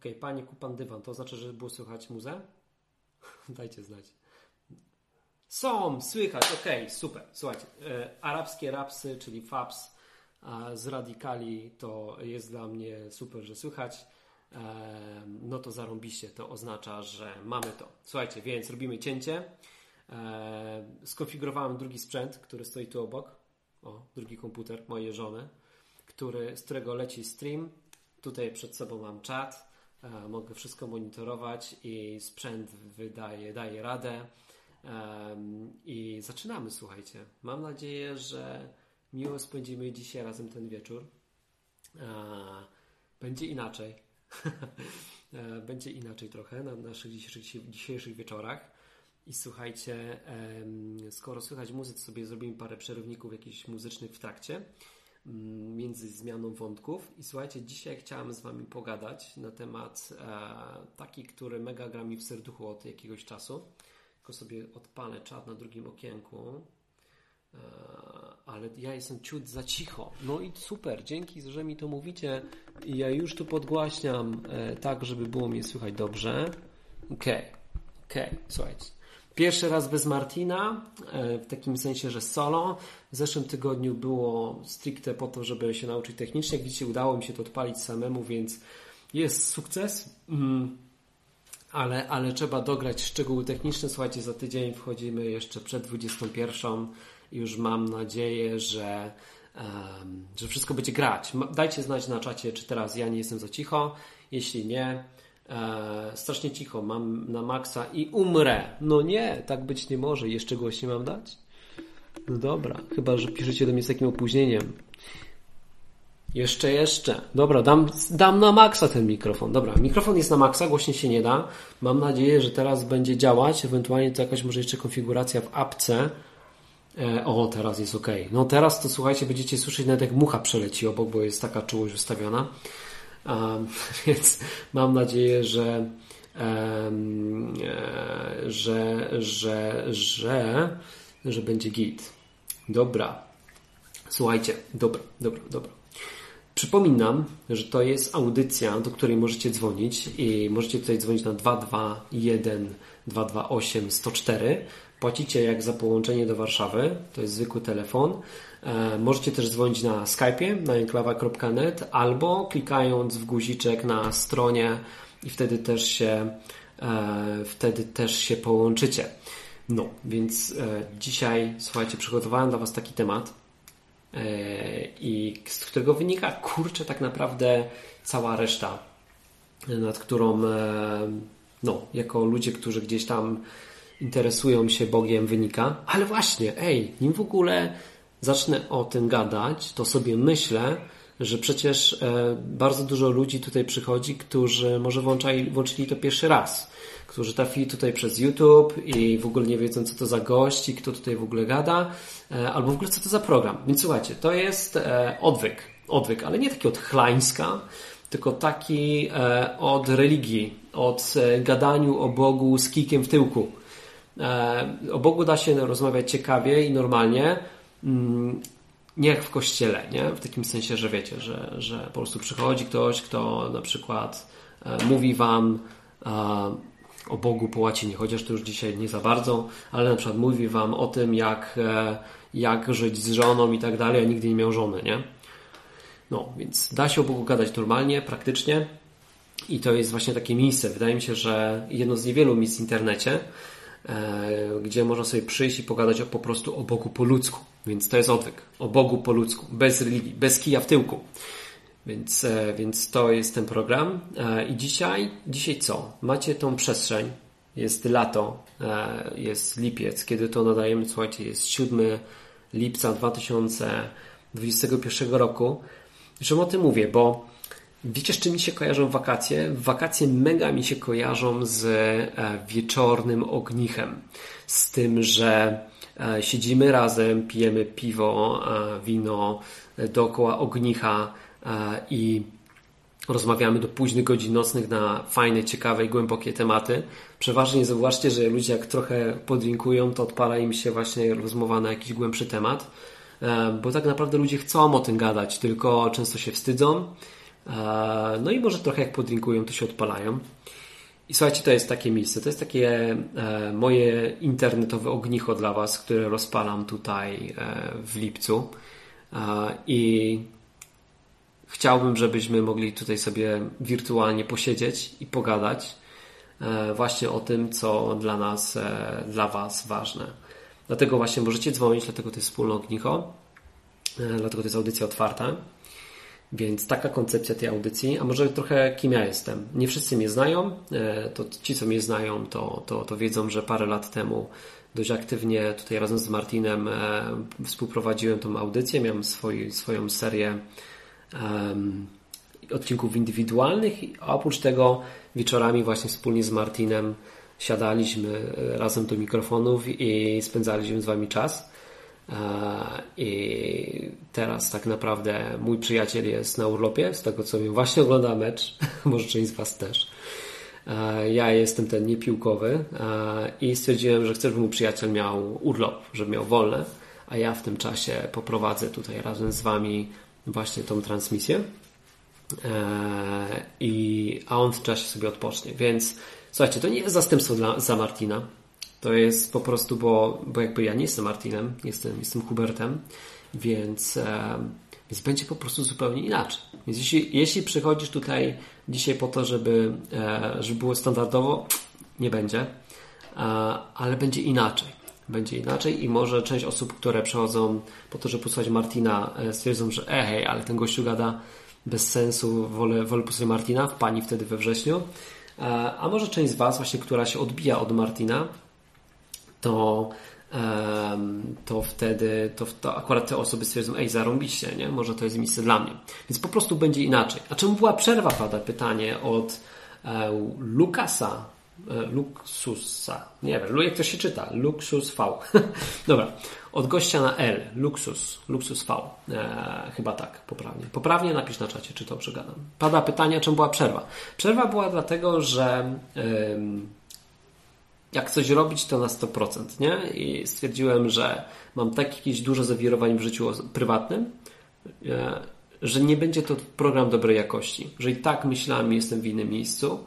Ok, panie kupan dywan, to znaczy, że było słychać muzę? Dajcie znać. Są, słychać, ok, super. Słuchajcie, e, arabskie rapsy, czyli FAPS e, z radikali, to jest dla mnie super, że słychać. E, no to zarąbiście, to oznacza, że mamy to. Słuchajcie, więc robimy cięcie. E, skonfigurowałem drugi sprzęt, który stoi tu obok. O, drugi komputer mojej żony, który, z którego leci stream. Tutaj przed sobą mam czat. E, mogę wszystko monitorować i sprzęt wydaje, daje radę. I zaczynamy, słuchajcie. Mam nadzieję, że miło spędzimy dzisiaj razem ten wieczór. Będzie inaczej. Będzie inaczej trochę na naszych dzisiejszych, dzisiejszych wieczorach. I słuchajcie, skoro słychać muzykę, sobie zrobimy parę przerywników jakichś muzycznych w trakcie między zmianą wątków. I słuchajcie, dzisiaj chciałem z Wami pogadać na temat e, taki, który mega gra mi w serduchu od jakiegoś czasu. Tylko sobie odpalę czat na drugim okienku. E, ale ja jestem ciut za cicho. No i super, dzięki, że mi to mówicie. Ja już tu podgłaśniam e, tak, żeby było mnie słychać dobrze. Okej, okay. okej, okay. słuchajcie. Pierwszy raz bez Martina, e, w takim sensie, że solo. W zeszłym tygodniu było stricte po to, żeby się nauczyć technicznie. Jak widzicie, udało mi się to odpalić samemu, więc jest sukces. Mm, ale, ale trzeba dograć szczegóły techniczne. Słuchajcie, za tydzień wchodzimy jeszcze przed 21. Już mam nadzieję, że, um, że wszystko będzie grać. Dajcie znać na czacie, czy teraz ja nie jestem za cicho. Jeśli nie, e, strasznie cicho, mam na maksa i umrę. No nie, tak być nie może. Jeszcze głośniej mam dać? No dobra, chyba, że piszecie do mnie z takim opóźnieniem. Jeszcze, jeszcze. Dobra, dam, dam na maksa ten mikrofon. Dobra, mikrofon jest na maksa, głośniej się nie da. Mam nadzieję, że teraz będzie działać. Ewentualnie to jakaś może jeszcze konfiguracja w apce. E, o, teraz jest ok. No teraz to słuchajcie, będziecie słyszeć nawet jak mucha przeleci obok, bo jest taka czułość ustawiona. Um, więc mam nadzieję, że, um, że, że, że, że będzie git. Dobra. Słuchajcie, dobra, dobra, dobra. Przypominam, że to jest audycja, do której możecie dzwonić i możecie tutaj dzwonić na 221 228 104. Płacicie jak za połączenie do Warszawy, to jest zwykły telefon. E, możecie też dzwonić na Skype'ie na enklawa.net albo klikając w guziczek na stronie i wtedy też się, e, wtedy też się połączycie. No, więc e, dzisiaj, słuchajcie, przygotowałem dla Was taki temat i z którego wynika, kurczę, tak naprawdę cała reszta, nad którą, no, jako ludzie, którzy gdzieś tam interesują się Bogiem, wynika. Ale właśnie, ej, nim w ogóle zacznę o tym gadać, to sobie myślę, że przecież e, bardzo dużo ludzi tutaj przychodzi, którzy może włączali, włączyli to pierwszy raz, którzy trafili tutaj przez YouTube i w ogóle nie wiedzą, co to za gości, kto tutaj w ogóle gada, e, albo w ogóle co to za program. Więc słuchajcie, to jest e, odwyk, odwyk, ale nie taki od chlańska, tylko taki od religii, od gadaniu o Bogu z kikiem w tyłku. O Bogu da się rozmawiać ciekawie i normalnie, nie jak w kościele, nie? W takim sensie, że wiecie, że, że po prostu przychodzi ktoś, kto na przykład e, mówi wam e, o Bogu po łacinie, chociaż to już dzisiaj nie za bardzo, ale na przykład mówi wam o tym, jak, e, jak żyć z żoną i tak dalej, a nigdy nie miał żony, nie? No, więc da się o Bogu gadać normalnie, praktycznie i to jest właśnie takie miejsce. Wydaje mi się, że jedno z niewielu miejsc w internecie, gdzie można sobie przyjść i pogadać po prostu o Bogu po ludzku. Więc to jest odwyk. O Bogu po ludzku. Bez religii, bez kija w tyłku. Więc, e, więc to jest ten program. E, I dzisiaj, dzisiaj co? Macie tą przestrzeń. Jest lato, jest lipiec, kiedy to nadajemy. Słuchajcie, jest 7 lipca 2021 roku. Czemu o tym mówię? Bo Wiecie, z czym mi się kojarzą wakacje? Wakacje mega mi się kojarzą z e, wieczornym ognichem. Z tym, że e, siedzimy razem, pijemy piwo, e, wino dookoła ognicha i rozmawiamy do późnych godzin nocnych na fajne, ciekawe i głębokie tematy. Przeważnie zauważcie, że ludzie jak trochę podrinkują, to odpala im się właśnie rozmowa na jakiś głębszy temat, bo tak naprawdę ludzie chcą o tym gadać, tylko często się wstydzą No i może trochę jak podrinkują, to się odpalają. I słuchajcie, to jest takie miejsce, to jest takie e, moje internetowe ognicho dla Was, które rozpalam tutaj e, w lipcu. E, I chciałbym, żebyśmy mogli tutaj sobie wirtualnie posiedzieć i pogadać e, właśnie o tym, co dla nas, e, dla Was ważne. Dlatego właśnie możecie dzwonić, dlatego to jest wspólne ognicho, e, dlatego to jest audycja otwarta. Więc taka koncepcja tej audycji, a może trochę kim ja jestem. Nie wszyscy mnie znają, e, to ci, co mnie znają, to, to, to wiedzą, że parę lat temu dość aktywnie tutaj razem z Martinem e, współprowadziłem tą audycję. Miałem swój, swoją serię um, odcinków indywidualnych, a oprócz tego wieczorami właśnie wspólnie z Martinem siadaliśmy e, razem do mikrofonów i spędzaliśmy z Wami czas. I teraz tak naprawdę mój przyjaciel jest na urlopie, z tego co wiem, właśnie ogląda mecz, może część z Was też. Ja jestem ten niepiłkowy i stwierdziłem, że chcę, żeby mój przyjaciel miał urlop, żeby miał wolne, a ja w tym czasie poprowadzę tutaj razem z Wami właśnie tą transmisję. I, a on w czasie sobie odpocznie. Więc słuchajcie, to nie jest zastępstwo dla, za Martina. To jest po prostu, bo, bo jakby ja nie jestem Martinem, jestem, jestem Hubertem, więc, e, więc będzie po prostu zupełnie inaczej. Więc jeśli, jeśli przychodzisz tutaj dzisiaj po to, żeby, e, żeby było standardowo, nie będzie, e, ale będzie inaczej. Będzie inaczej i może część osób, które przychodzą po to, żeby posłuchać Martina, e, stwierdzą, że e, hej, ale ten gościu gada bez sensu, wolę, wolę posłuchać Martina, w pani wtedy we wrześniu. E, a może część z Was właśnie, która się odbija od Martina, to, to wtedy to, to akurat te osoby stwierdzą, ej, zarąbiście, nie? Może to jest miejsce dla mnie. Więc po prostu będzie inaczej. A czemu była przerwa, pada pytanie od e, Lukasa, e, Luxusa, nie wiem, jak to się czyta, Luxus V. Dobra, od gościa na L, Luxus, Luxus V, e, chyba tak, poprawnie. Poprawnie napisz na czacie, czy to przegadam. Pada pytanie, czemu była przerwa. Przerwa była dlatego, że jak coś robić, to na 100%, nie? I stwierdziłem, że mam tak jakieś dużo zawirowań w życiu prywatnym, e, że nie będzie to program dobrej jakości. Że i tak myślałem, jestem w innym miejscu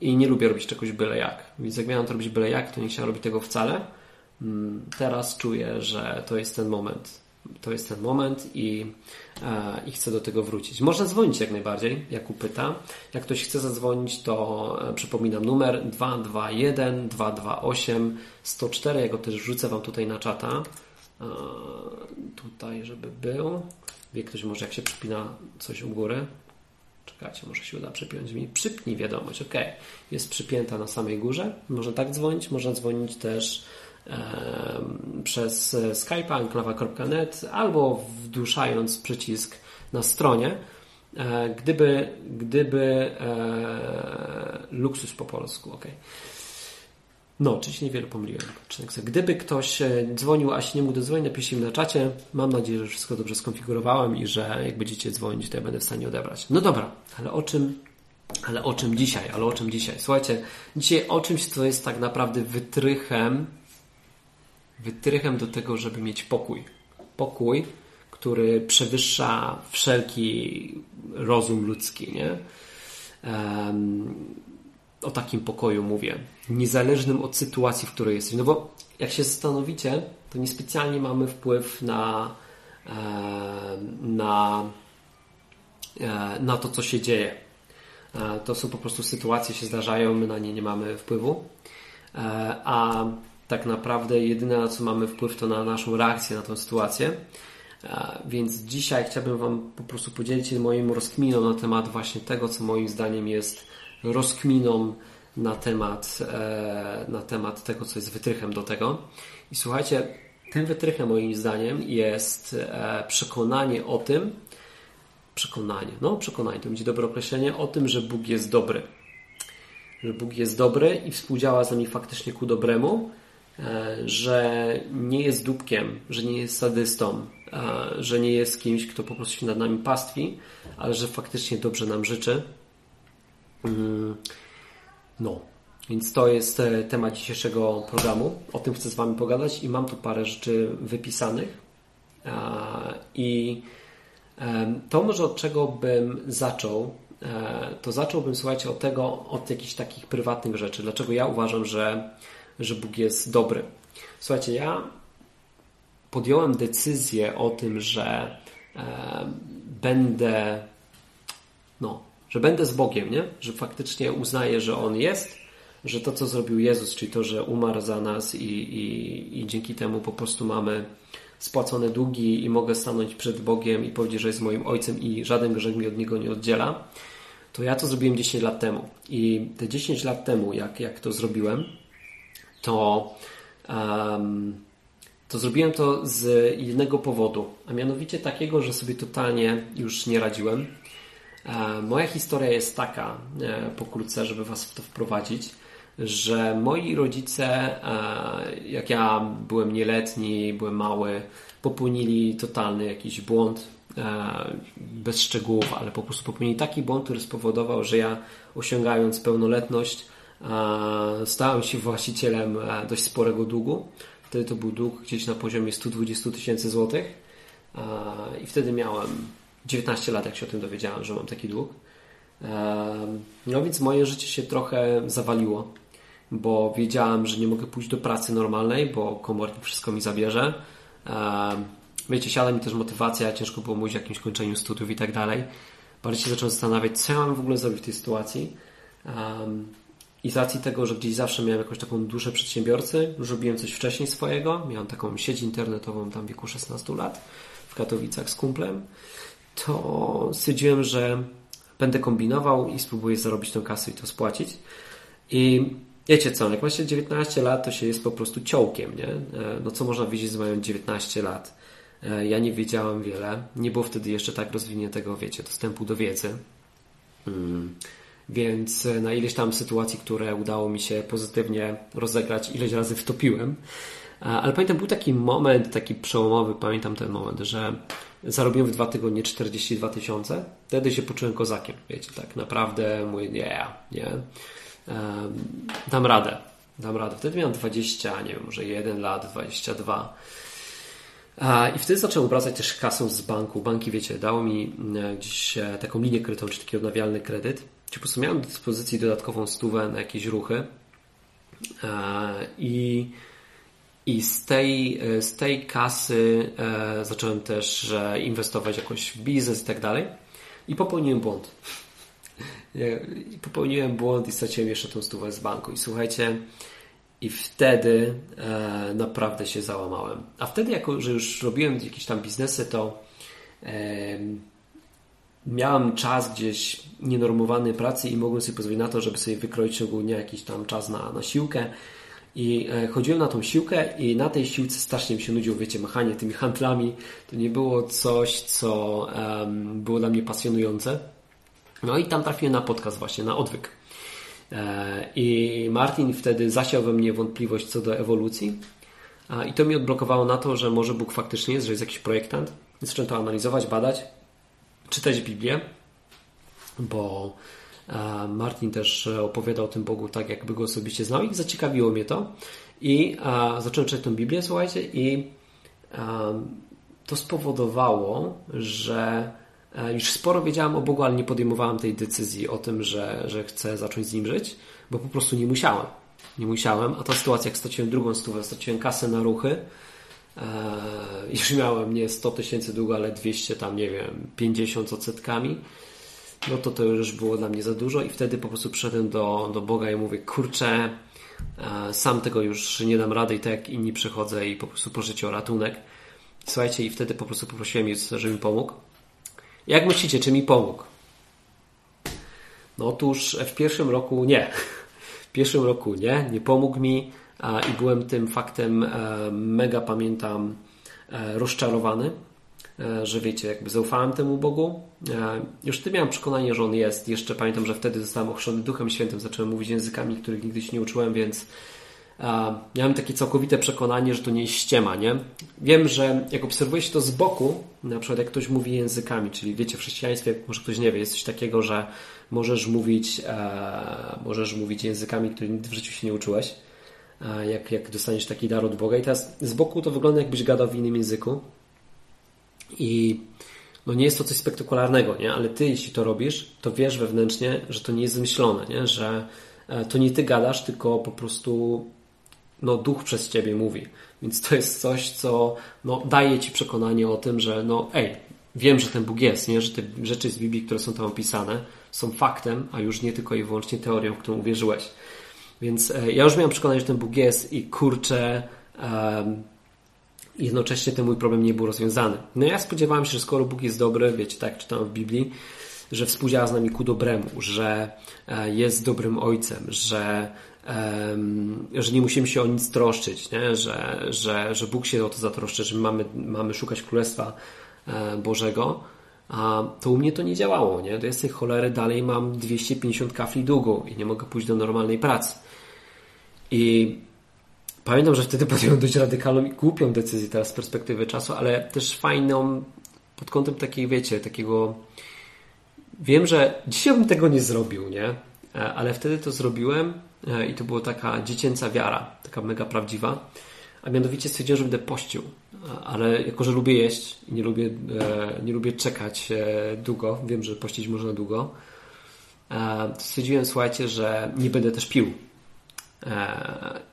i nie lubię robić czegoś byle jak. Więc jak miałem to robić byle jak, to nie chciałem robić tego wcale. Mm, teraz czuję, że to jest ten moment. To jest ten moment i E, i chcę do tego wrócić. Można dzwonić jak najbardziej, Jakub pyta. Jak ktoś chce zadzwonić, to e, przypominam numer 221 228 104. Ja go też wrzucę Wam tutaj na czata. E, tutaj, żeby był. Wie ktoś może, jak się przypina coś u góry. Czekajcie, może się uda przypiąć mi. Przypnij wiadomość, ok. Jest przypięta na samej górze. Można tak dzwonić, można dzwonić też przez Skype'a enklawa.net albo wduszając przycisk na stronie. E, gdyby, gdyby e, luksus po polsku, ok. No, czy się niewiele pomyliłem. Gdyby ktoś e, dzwonił, a się nie mógł dodzwonić, napiszcie mi na czacie. Mam nadzieję, że wszystko dobrze skonfigurowałem i że jak będziecie dzwonić, to ja będę w stanie odebrać. No dobra, ale o czym, ale o czym dzisiaj? Ale o czym dzisiaj? Słuchajcie, dzisiaj o czymś, co jest tak naprawdę wytrychem wytrychem do tego, żeby mieć pokój. Pokój, który przewyższa wszelki rozum ludzki, nie? Um, o takim pokoju mówię. Niezależnym od sytuacji, w której jesteś. No bo jak się zastanowicie, to niespecjalnie mamy wpływ na, na, e, na to, co się dzieje. E, to są po prostu sytuacje, się zdarzają, my na nie nie mamy wpływu. E, a tak naprawdę jedyne na co mamy wpływ to na naszą reakcję na tę sytuację. Więc dzisiaj chciałbym Wam po prostu podzielić się moim rozkminą na temat właśnie tego, co moim zdaniem jest rozkminą na temat, e, na temat tego, co jest wytrychem do tego. I słuchajcie, tym wytrychem moim zdaniem jest e, przekonanie o tym, przekonanie, no przekonanie, to będzie dobre określenie, o tym, że Bóg jest dobry. Że Bóg jest dobry i współdziała z nami faktycznie ku dobremu, że nie jest dupkiem, że nie jest sadystą, e, że nie jest kimś, kto po prostu się nad nami pastwi, ale że faktycznie dobrze nam życzy. Mm, no, więc to jest e, temat dzisiejszego programu. O tym chcę z Wami pogadać i mam tu parę rzeczy wypisanych. I To może od czego bym zaczął, e, to zacząłbym, słuchajcie, od tego, od jakichś takich prywatnych rzeczy. Dlaczego ja uważam, że, że Bóg jest dobry. Słuchajcie, ja podjąłem decyzję o tym, że będę, no, że będę z Bogiem, nie? Że faktycznie uznaję, że On jest, że to, co zrobił Jezus, czyli to, że umarł za nas i, i, i dzięki temu po prostu mamy spłacone długi i mogę stanąć przed Bogiem i powiedzieć, że jest moim ojcem i żaden grzech mi od niego nie oddziela, to ja to zrobiłem 10 lat temu. I te 10 lat temu, jak, jak to zrobiłem, to, um, to zrobiłem to z jednego powodu, a mianowicie takiego, że sobie totalnie już nie radziłem. E, moja historia jest taka, e, pokrótce, żeby Was w to wprowadzić że moi rodzice, e, jak ja byłem nieletni, byłem mały, popełnili totalny jakiś błąd, e, bez szczegółów, ale po prostu popełnili taki błąd, który spowodował, że ja osiągając pełnoletność stałem się właścicielem dość sporego długu. Wtedy to był dług gdzieś na poziomie 120 tysięcy złotych i wtedy miałem 19 lat, jak się o tym dowiedziałem, że mam taki dług. No więc moje życie się trochę zawaliło bo wiedziałem, że nie mogę pójść do pracy normalnej, bo komornik wszystko mi zabierze. Wiecie, siada mi też motywacja, ciężko było mówić o jakimś kończeniu studiów i tak dalej. Bardziej się zacząłem zastanawiać, co ja mam w ogóle zrobić w tej sytuacji. I z racji tego, że gdzieś zawsze miałem jakąś taką duszę przedsiębiorcy, już robiłem coś wcześniej swojego, miałem taką sieć internetową tam w wieku 16 lat w Katowicach z kumplem, to stwierdziłem, że będę kombinował i spróbuję zarobić tę kasę i to spłacić. I wiecie co, jak ma się 19 lat, to się jest po prostu ciołkiem, nie? E, no co można wiedzieć z mając 19 lat? E, ja nie wiedziałam wiele. Nie było wtedy jeszcze tak rozwiniętego, wiecie, dostępu do wiedzy. Hmm. Więc e, na ileś tam sytuacji, które udało mi się pozytywnie rozegrać, ileś razy wtopiłem. Ale pamiętam, był taki moment, taki przełomowy, pamiętam ten moment, że zarobiłem w dwa tygodnie 42 tysiące. Wtedy się poczułem kozakiem, wiecie, tak naprawdę mówię, nie, nie dam radę. Dam radę. Wtedy miałem 20, nie wiem, może 1 lat, 22. I wtedy zacząłem obracać też kasą z banku. Banki, wiecie, dało mi e, gdzieś e, taką linię kredytową, czy taki odnawialny kredyt. Czy po prostu miałem do dyspozycji dodatkową stówę na jakieś ruchy. I, i z, tej, e, z tej kasy zacząłem też inwestować jakoś w biznes i tak dalej. I popełniłem błąd. I popełniłem błąd i straciłem jeszcze tą stówę z banku. I słuchajcie, i wtedy e, naprawdę się załamałem. A wtedy, jako że już robiłem jakieś tam biznesy, to e, miałem czas gdzieś nienormowany pracy i mogłem sobie pozwolić na to, żeby sobie wykroić szczególnie jakiś tam czas na, na siłkę. I e, chodziłem na tą siłkę i na tej siłce strasznie mi się nudziło, wiecie, machanie tymi handlami. To nie było coś, co było dla mnie pasjonujące. No i tam trafiłem na podcast właśnie, na odwyk. E, I Martin wtedy zasiał we mnie wątpliwość co do ewolucji. I to mi odblokowało na to, że może Bóg faktycznie jest, że jest jakiś projektant. Zacząłem to analizować, badać, czytać Biblię, bo e, Martin też opowiadał o tym Bogu tak, jakby go osobiście znał i zaciekawiło mnie to. I zacząłem czytać tę Biblię, słuchajcie, i to spowodowało, że E, już sporo wiedziałam o Bogu, ale nie podejmowałam tej decyzji o tym, że, że chcę zacząć z nim żyć, bo po prostu nie musiałem. Nie musiałem, a ta sytuacja, jak straciłem drugą stówę, straciłem kasę na ruchy, e, już miałem nie 100 tysięcy długo, ale 200 tam, nie wiem, 50 z odsetkami, no to to już było dla mnie za dużo i wtedy po prostu przyszedłem do, do Boga i mówię, kurczę, e, sam tego już nie dam rady i tak jak inni przychodzę i po prostu proszę o ratunek. Słuchajcie, i wtedy po prostu poprosiłem Jezusa, żeby mi pomógł. Jak myślicie, czy mi pomógł? No otóż w pierwszym roku nie. W pierwszym roku nie, nie pomógł mi i byłem tym faktem e, mega pamiętam e, rozczarowany, e, że wiecie, jakby zaufałem temu Bogu. Już wtedy miałem przekonanie, że On jest. Jeszcze pamiętam, że wtedy zostałem ochrzczony Duchem Świętym, zacząłem mówić językami, których nigdy się nie uczyłem, więc miałem takie całkowite przekonanie, że to nie jest ściema, nie? Wiem, że jak obserwuje się to z boku, na przykład jak ktoś mówi językami, czyli wiecie, w chrześcijaństwie, może ktoś nie wie, jest coś takiego, że możesz mówić, możesz mówić językami, których nigdy w życiu się nie uczyłeś, jak, jak dostaniesz taki dar od Boga. I teraz z boku to wygląda jakbyś gadał w innym języku. I no nie jest to coś spektakularnego, nie? ale ty, jeśli to robisz, to wiesz wewnętrznie, że to nie jest zmyślone, nie? że e, to nie ty gadasz, tylko po prostu no, duch przez ciebie mówi. Więc to jest coś, co no, daje ci przekonanie o tym, że no ej, wiem, że ten Bóg jest, nie? że te rzeczy z Biblii, które są tam opisane, są faktem, a już nie tylko i wyłącznie teorią, w którą uwierzyłeś. Więc e, ja już miałem przekonanie, że ten Bóg jest i kurczę, um, jednocześnie ten mój problem nie był rozwiązany. No ja spodziewałem się, że skoro Bóg jest dobry, wiecie, tak czytałem w Biblii, że współdziała z nami ku dobremu, że e, jest dobrym ojcem, że, że nie musimy się o nic troszczyć, nie? Że, że, że Bóg się o to zatroszczy, że mamy, mamy szukać Królestwa e, Bożego. A to u mnie to nie działało, nie? Do jasnej cholery dalej mam 250 kafli długu i nie mogę pójść do normalnej pracy. I Pamiętam, że wtedy podjąłem dość radykalną i głupią decyzję teraz z perspektywy czasu, ale też fajną pod kątem takiej, wiecie, takiego wiem, że dzisiaj bym tego nie zrobił, nie? E, ale wtedy to zrobiłem e, i to była taka dziecięca wiara, taka mega prawdziwa. A mianowicie stwierdziłem, że będę pościł. E, ale jako, że lubię jeść i nie lubię, nie lubię czekać długo, wiem, że pościć można długo, stwierdziłem, słuchajcie, że nie będę też pił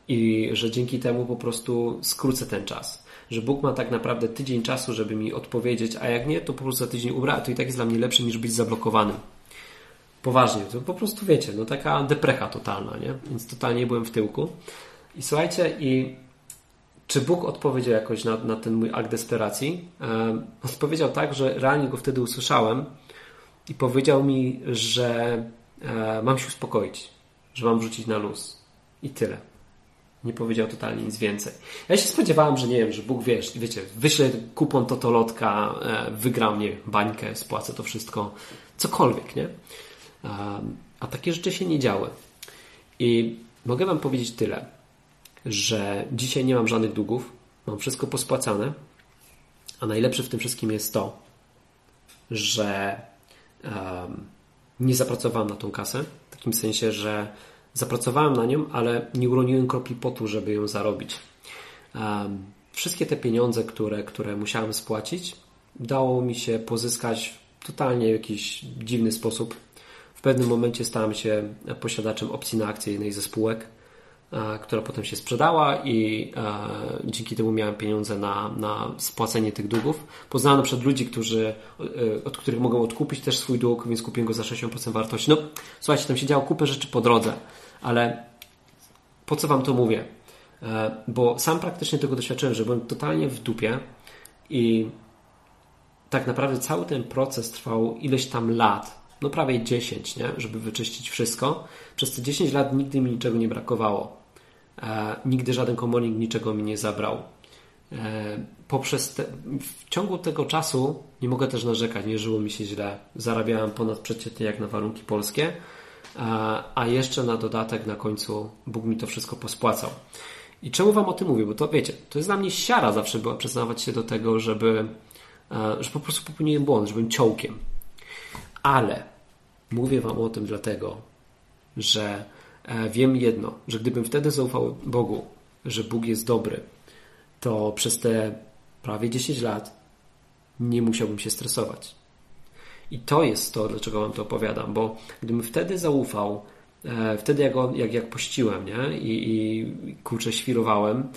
i że dzięki temu po prostu skrócę ten czas. Że Bóg ma tak naprawdę tydzień czasu, żeby mi odpowiedzieć, a jak nie, to po prostu za tydzień ubra, to i tak jest dla mnie lepsze niż być zablokowanym. Poważnie, to po prostu wiecie, no taka deprecha totalna, nie? Więc totalnie byłem w tyłku. I słuchajcie, i czy Bóg odpowiedział jakoś na, na ten mój akt desperacji? E, odpowiedział tak, że realnie go wtedy usłyszałem i powiedział mi, że e, mam się uspokoić, że mam wrzucić na luz i tyle. Nie powiedział totalnie nic więcej. Ja się spodziewałem, że nie wiem, że Bóg wiesz, wiecie, wyślę kupon totolotka, e, wygram mnie bańkę, spłacę to wszystko, cokolwiek, nie? A takie rzeczy się nie działy. I mogę Wam powiedzieć tyle, że dzisiaj nie mam żadnych długów, mam wszystko pospłacane, a najlepsze w tym wszystkim jest to, że um, nie zapracowałem na tą kasę, w takim sensie, że Zapracowałem na nią, ale nie uroniłem kropli potu, żeby ją zarobić. Wszystkie te pieniądze, które, które musiałem spłacić, dało mi się pozyskać w totalnie jakiś dziwny sposób. W pewnym momencie stałem się posiadaczem opcji na akcję jednej ze spółek, która potem się sprzedała i dzięki temu miałem pieniądze na, na spłacenie tych długów. Poznałem na przykład ludzi, którzy, e, od których mogą odkupić też swój dług, więc kupiłem go za 60% wartości. No, słuchajcie, tam się działo kupę rzeczy po drodze. Ale po co Wam to mówię? E, bo sam praktycznie tego doświadczyłem, że byłem totalnie w dupie i tak naprawdę cały ten proces trwał ileś tam lat, no prawie 10, nie? żeby wyczyścić wszystko. Przez te 10 lat nigdy mi niczego nie brakowało. E, nigdy żaden komornik niczego mi nie zabrał. E, poprzez te, w ciągu tego czasu nie mogę też narzekać, nie żyło mi się źle. Zarabiałem ponad przeciętnie jak na warunki polskie a jeszcze na dodatek na końcu Bóg mi to wszystko pospłacał. I czemu Wam o tym mówię? Bo to wiecie, to jest dla mnie siara zawsze była przyznawać się do tego, żeby, że po prostu popełniłem błąd, że byłem ciołkiem. Ale mówię Wam o tym dlatego, że e, wiem jedno, że gdybym wtedy zaufał Bogu, że Bóg jest dobry, to przez te prawie 10 lat nie musiałbym się stresować. I to jest to, dlaczego Wam to opowiadam, bo gdybym wtedy zaufał, e, wtedy jak, jak, jak pościłem, nie? I, i kurczę świrowałem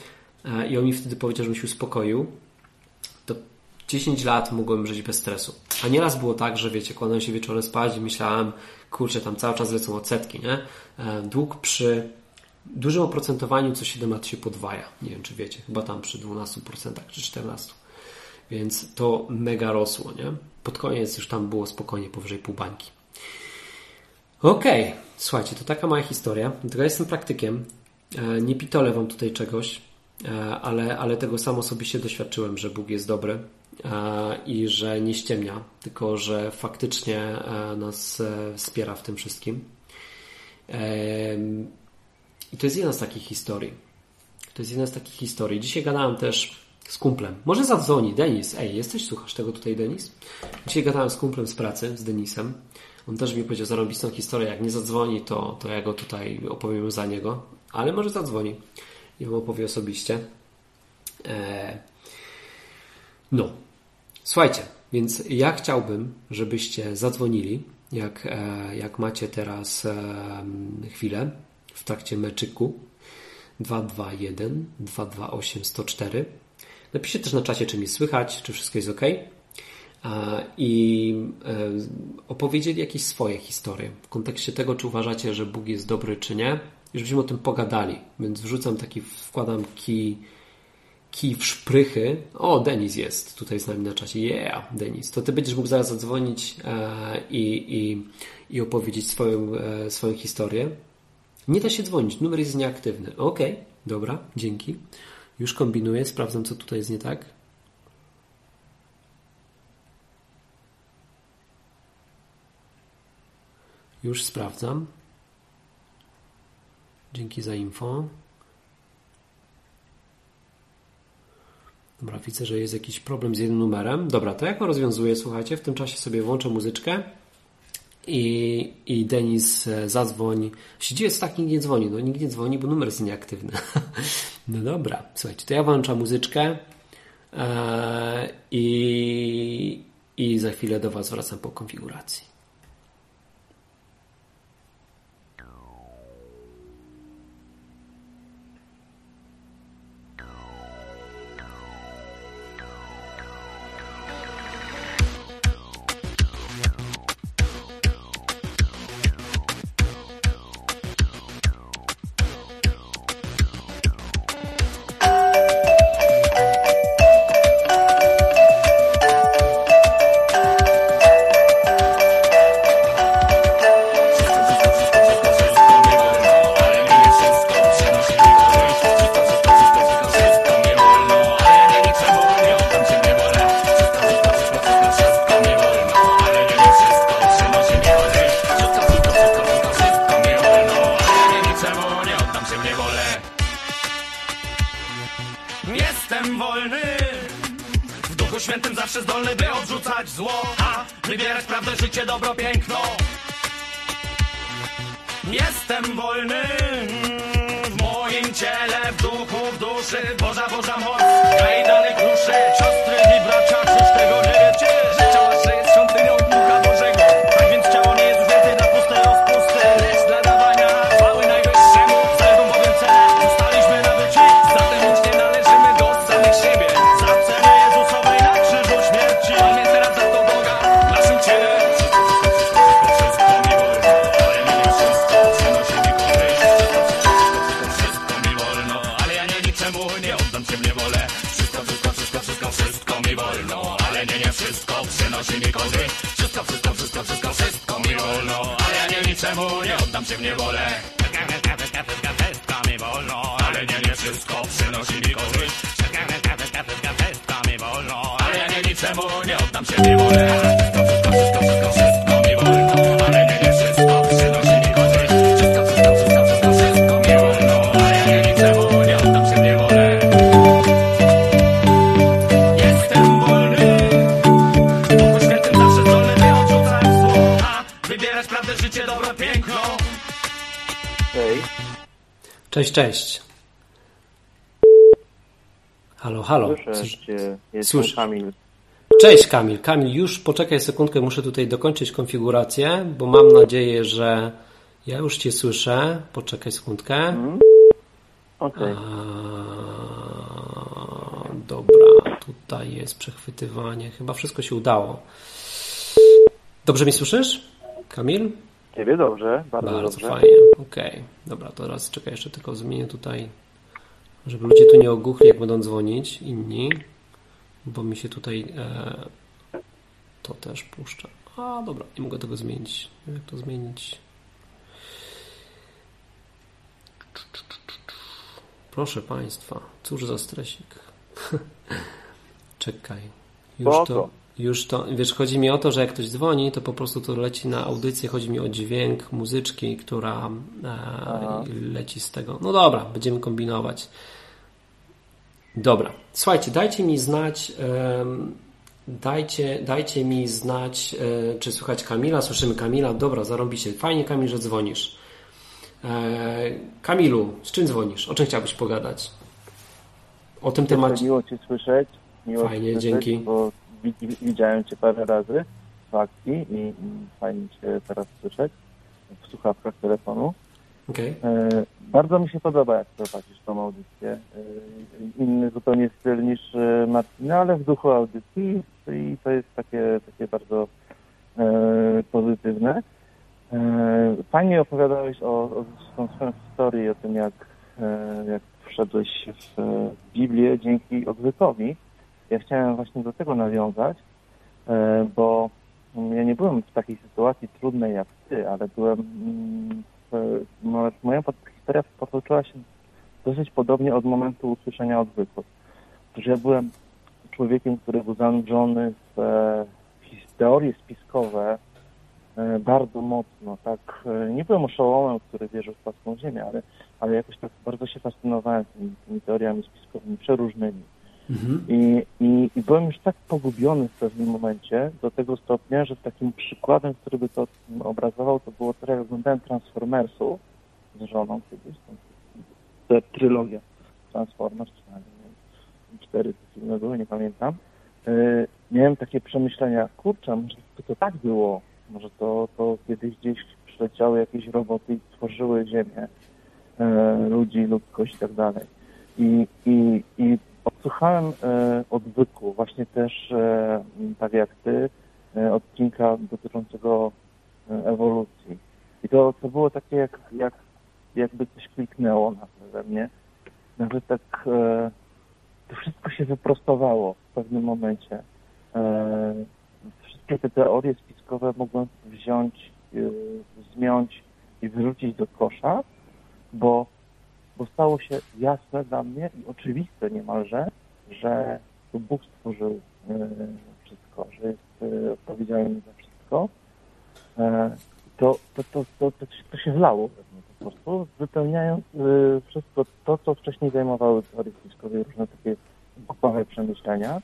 e, i on mi wtedy powiedział, żebym się uspokoił, 10 lat mogłem żyć bez stresu. A nieraz było tak, że wiecie, kładłem się wieczorem spać i myślałem, kurczę, tam cały czas lecą odsetki, nie? E, dług przy dużym oprocentowaniu co 7 lat się podwaja. Nie wiem, czy wiecie, chyba tam przy 12% czy 14%. Więc to mega rosło, nie? Pod koniec już tam było spokojnie powyżej pół bańki. Okej, okay. słuchajcie, to taka moja historia. Tylko jestem praktykiem. E, nie pitolę wam tutaj czegoś, e, ale, ale tego sam osobiście doświadczyłem, że Bóg jest dobry i że nie ściemnia, tylko że faktycznie nas wspiera w tym wszystkim. I to jest jedna z takich historii. To jest jedna z takich historii. Dzisiaj gadałem też z kumplem. Może zadzwoni, Denis. Ej, jesteś, słuchasz tego tutaj, Denis? Dzisiaj gadałem z kumplem z pracy, z Denisem. On też mi powiedział zarobistą historię. Jak nie zadzwoni, to, to ja go tutaj opowiem za niego. Ale może zadzwoni i wam opowie osobiście. Eee... No. Słuchajcie. Więc ja chciałbym, żebyście zadzwonili, jak, e, jak macie teraz e, chwilę w trakcie meczyku 221 228 104. Napiszcie też na czacie, czy mi słychać, czy wszystko jest ok. I e, opowiedzieli jakieś swoje historie w kontekście tego, czy uważacie, że Bóg jest dobry, czy nie. I żebyśmy o tym pogadali. Więc wrzucam taki, wkładam kij kij w szprychy. O, Denis jest tutaj z nami na czacie. Yeah, Denis. To ty będziesz mógł zaraz zadzwonić e, i, i, i opowiedzieć swoją, e, swoją historię. Nie da się dzwonić, numer jest nieaktywny. Okej, okay, dobra, dzięki. Już kombinuję, sprawdzam, co tutaj jest nie tak. Już sprawdzam. Dzięki za info. Dobra, widzę, że jest jakiś problem z jednym numerem. Dobra, to jak go rozwiązuję? Słuchajcie, w tym czasie sobie włączę muzyczkę i, i Denis e, zadzwoń. Się jest tak, nikt nie dzwoni. No nikt nie dzwoni, bo numer jest nieaktywny. no dobra, słuchajcie, to ja włączam muzyczkę e, i, i za chwilę do Was wracam po konfiguracji. Kamil. Cześć Kamil. Kamil, już poczekaj sekundkę, muszę tutaj dokończyć konfigurację, bo mam nadzieję, że ja już Cię słyszę. Poczekaj sekundkę. Mhm. Okay. Dobra, tutaj jest przechwytywanie. Chyba wszystko się udało. Dobrze mi słyszysz, Kamil? Ciebie dobrze, bardzo, bardzo dobrze. fajnie, okej. Okay. Dobra, to teraz czekaj, jeszcze tylko zmienię tutaj, żeby ludzie tu nie ogłuchli, jak będą dzwonić, inni, bo mi się tutaj e, to też puszcza. A, dobra, nie mogę tego zmienić. Jak to zmienić? Proszę Państwa, cóż za stresik. Czekaj. Już to, już to, wiesz, chodzi mi o to, że jak ktoś dzwoni, to po prostu to leci na audycję, chodzi mi o dźwięk muzyczki, która e, leci z tego. No dobra, będziemy kombinować. Dobra, słuchajcie, dajcie mi znać, e, dajcie, dajcie mi znać, e, czy słychać Kamila, słyszymy Kamila, dobra, zarąbicie, fajnie Kamil, że dzwonisz. E, Kamilu, z czym dzwonisz? O czym chciałbyś pogadać? O tym temacie. Miło Cię słyszeć. Miło Fajnie, słyszeć, dzięki. Bo widziałem Cię parę razy w akcji i, i fajnie Cię teraz słyszeć w słuchawkach telefonu. Okay. Bardzo mi się podoba, jak prowadzisz tą audycję. Inny zupełnie styl niż Martina, ale w duchu audycji i to jest takie, takie bardzo pozytywne. Fajnie opowiadałeś o, o tą swoją historię, o tym, jak, jak wszedłeś w Biblię dzięki odwykowi. Ja chciałem właśnie do tego nawiązać, bo ja nie byłem w takiej sytuacji trudnej jak ty, ale byłem. Mm, moja historia potoczyła się dosyć podobnie od momentu usłyszenia odwyku. Że ja byłem człowiekiem, który był zanurzony w teorie spiskowe bardzo mocno. Tak, nie byłem oszołomem, który wierzył w płaską ziemię, ale, ale jakoś tak bardzo się fascynowałem tymi, tymi teoriami spiskowymi przeróżnymi. Mhm. I, i, I byłem już tak pogubiony w pewnym momencie, do tego stopnia, że takim przykładem, który by to obrazował, to było to, jak oglądałem Transformersów z żoną kiedyś, to trylogia Transformers, cztery te filmy były, nie pamiętam. Yy, miałem takie przemyślenia, kurczę, może to tak było, może to, to kiedyś gdzieś przyleciały jakieś roboty i stworzyły ziemię, yy, ludzi, ludzkość i tak dalej. I, i, i Odsłuchałem e, odwyku, właśnie też, e, tak jak ty, e, odcinka dotyczącego e, ewolucji. I to, to było takie, jak, jak, jakby coś kliknęło na we mnie. Nawet tak e, to wszystko się wyprostowało w pewnym momencie. E, wszystkie te teorie spiskowe mogłem wziąć, zmiąć i wyrzucić do kosza, bo bo stało się jasne dla mnie i oczywiste niemalże, że to Bóg stworzył e, wszystko, że jest e, odpowiedzialny za wszystko. E, to, to, to, to, to, się wlało po prostu, wypełniając wszystko to, co wcześniej zajmowały teorie spiskowe, różne takie głupawe przemyślenia.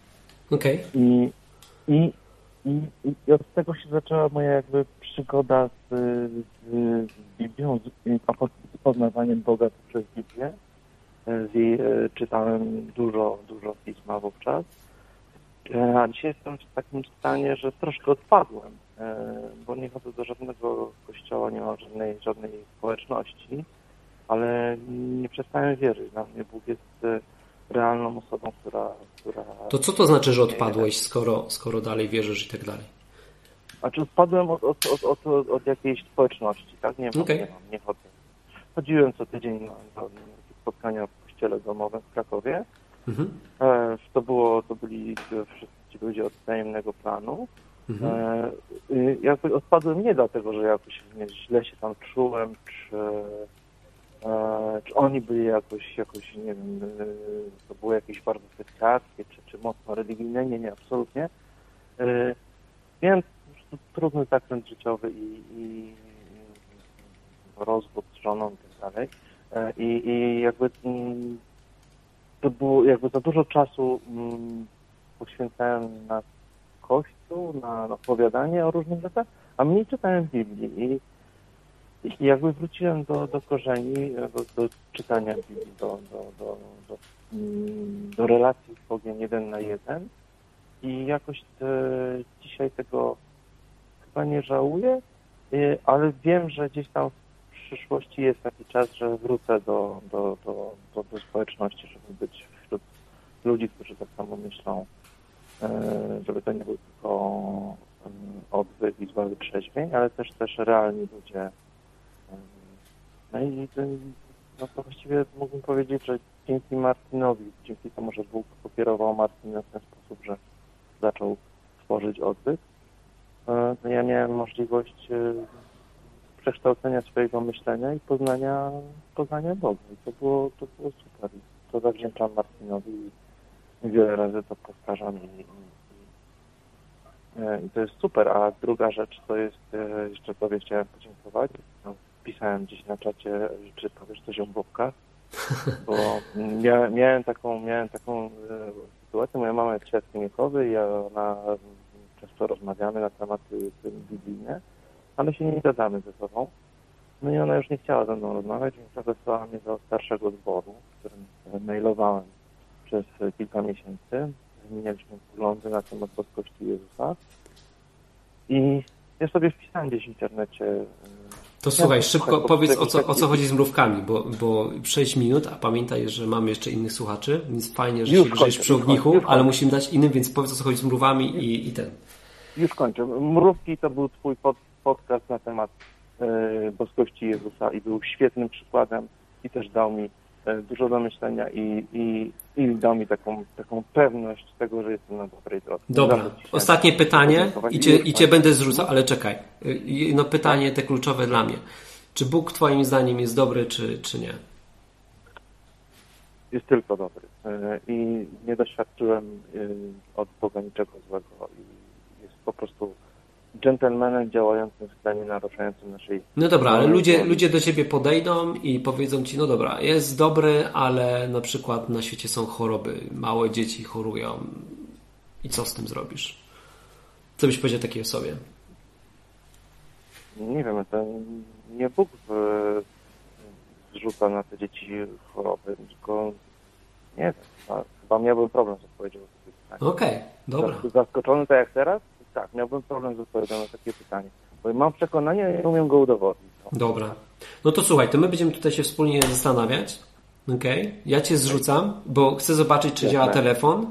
Okay. I, i, i, I od tego się zaczęła moja jakby przygoda z, z, z Biblią, z, z poznawaniem Boga przez Biblię. Z jej, e, czytałem dużo, dużo pisma wówczas. E, a dzisiaj jestem w takim stanie, że troszkę odpadłem, e, bo nie chodzę do żadnego kościoła, nie mam żadnej, żadnej społeczności, ale nie przestałem wierzyć. Dla mnie Bóg jest realną osobą, która, która... To co to znaczy, że odpadłeś, skoro, skoro dalej wierzysz i tak dalej? Znaczy odpadłem od, od, od, od, od jakiejś społeczności, tak? Nie mam, okay. nie mam, nie chodzę. Chodziłem co tydzień na, na spotkania w kościele domowym w Krakowie. Mhm. E, to było, to byli wszyscy ludzie od wzajemnego planu. Mhm. E, jakby odpadłem nie dlatego, że jakoś źle się tam czułem, czy czy oni byli jakoś, jakoś nie wiem, e, to było jakieś bardzo sekciarskie, czy, czy mocno religijne? Nie, nie, absolutnie. E, miałem trudny zakręt życiowy i, i rozwód z żoną i tak dalej. I, i jakby mm, to było jakby za dużo czasu mm, poświęcałem na kościół, na opowiadanie o różnych rzeczach, a mniej czytałem Biblii. I jakby wróciłem do, do korzeni, do, do czytania Biblii, do, do, do, do, mm, do relacji z Bogiem jeden na jeden i jakoś te, dzisiaj tego chyba nie żałuję, y, ale wiem, że gdzieś tam w przyszłości jest taki czas, że wrócę do, do, do, do, do społeczności, żeby być wśród ludzi, którzy tak samo myślą, y, żeby to nie był tylko y, odwyk i zła wytrzeźwień, ale też też realni ludzie, no i no to właściwie mógłbym powiedzieć, że dzięki Martinowi, dzięki temu, że Bóg pokierował Martina w ten sposób, że zaczął tworzyć odbyt, e, to ja miałem możliwość e, przekształcenia swojego myślenia i poznania, poznania Boga. I to było, to było super. I to zawdzięczam Martinowi i wiele razy to powtarzam i, i, i to jest super. A druga rzecz to jest, e, jeszcze Tobie chciałem podziękować. Pisałem gdzieś na czacie, czy powiesz coś o bobkach, bo miałem, miałem taką, miałem taką e, sytuację, moja mama jest świadkiem Jehowy i ona często rozmawiamy na tematy biblijne, ale się nie zgadzamy ze sobą. No i ona już nie chciała ze mną rozmawiać, więc zawesłała mnie do starszego zboru, którym mailowałem przez kilka miesięcy wymienialiśmy poglądy na temat boskości Jezusa. I ja sobie wpisałem gdzieś w internecie. To słuchaj, Ja- szybko powiedz po o co, o co chodzi z mrówkami, bo, bo 6 minut, a pamiętaj, że mamy jeszcze innych słuchaczy, więc fajnie, że Już się kończę, przy ognichu, ale kończę. musimy dać innym, więc powiedz o co chodzi z mrówami i, i ten. Już kończę. Mrówki to był twój pod, podcast na temat e, boskości Jezusa i był świetnym przykładem i też dał mi dużo do myślenia i, i, i dał mi taką, taką pewność tego, że jestem na dobrej drodze. Dobra, ostatnie pytanie i cię, i cię będę zrzucał, ale czekaj. Jedno pytanie te kluczowe dla mnie. Czy Bóg twoim zdaniem jest dobry, czy, czy nie? Jest tylko dobry. E, I nie doświadczyłem e, od Boga niczego złego. I jest po prostu dżentelmenem działającym w stanie naruszającym naszej No dobra, ale ludzie, ludzie do ciebie podejdą i powiedzą ci, no dobra, jest dobry, ale na przykład na świecie są choroby, małe dzieci chorują. I co z tym zrobisz? Co byś powiedział takiej osobie? Nie wiem, to nie Bóg e, zrzuca na te dzieci choroby, tylko nie wiem, chyba, miałbym problem z odpowiedzią. Okej, dobra. Zas- Zaskoczony tak jak teraz? Tak, miałbym problem z odpowiedzią na takie pytanie. Bo mam przekonanie, nie umiem go udowodnić. No. Dobra. No to słuchaj, to my będziemy tutaj się wspólnie zastanawiać. Okej? Ja cię zrzucam, bo chcę zobaczyć, czy działa telefon.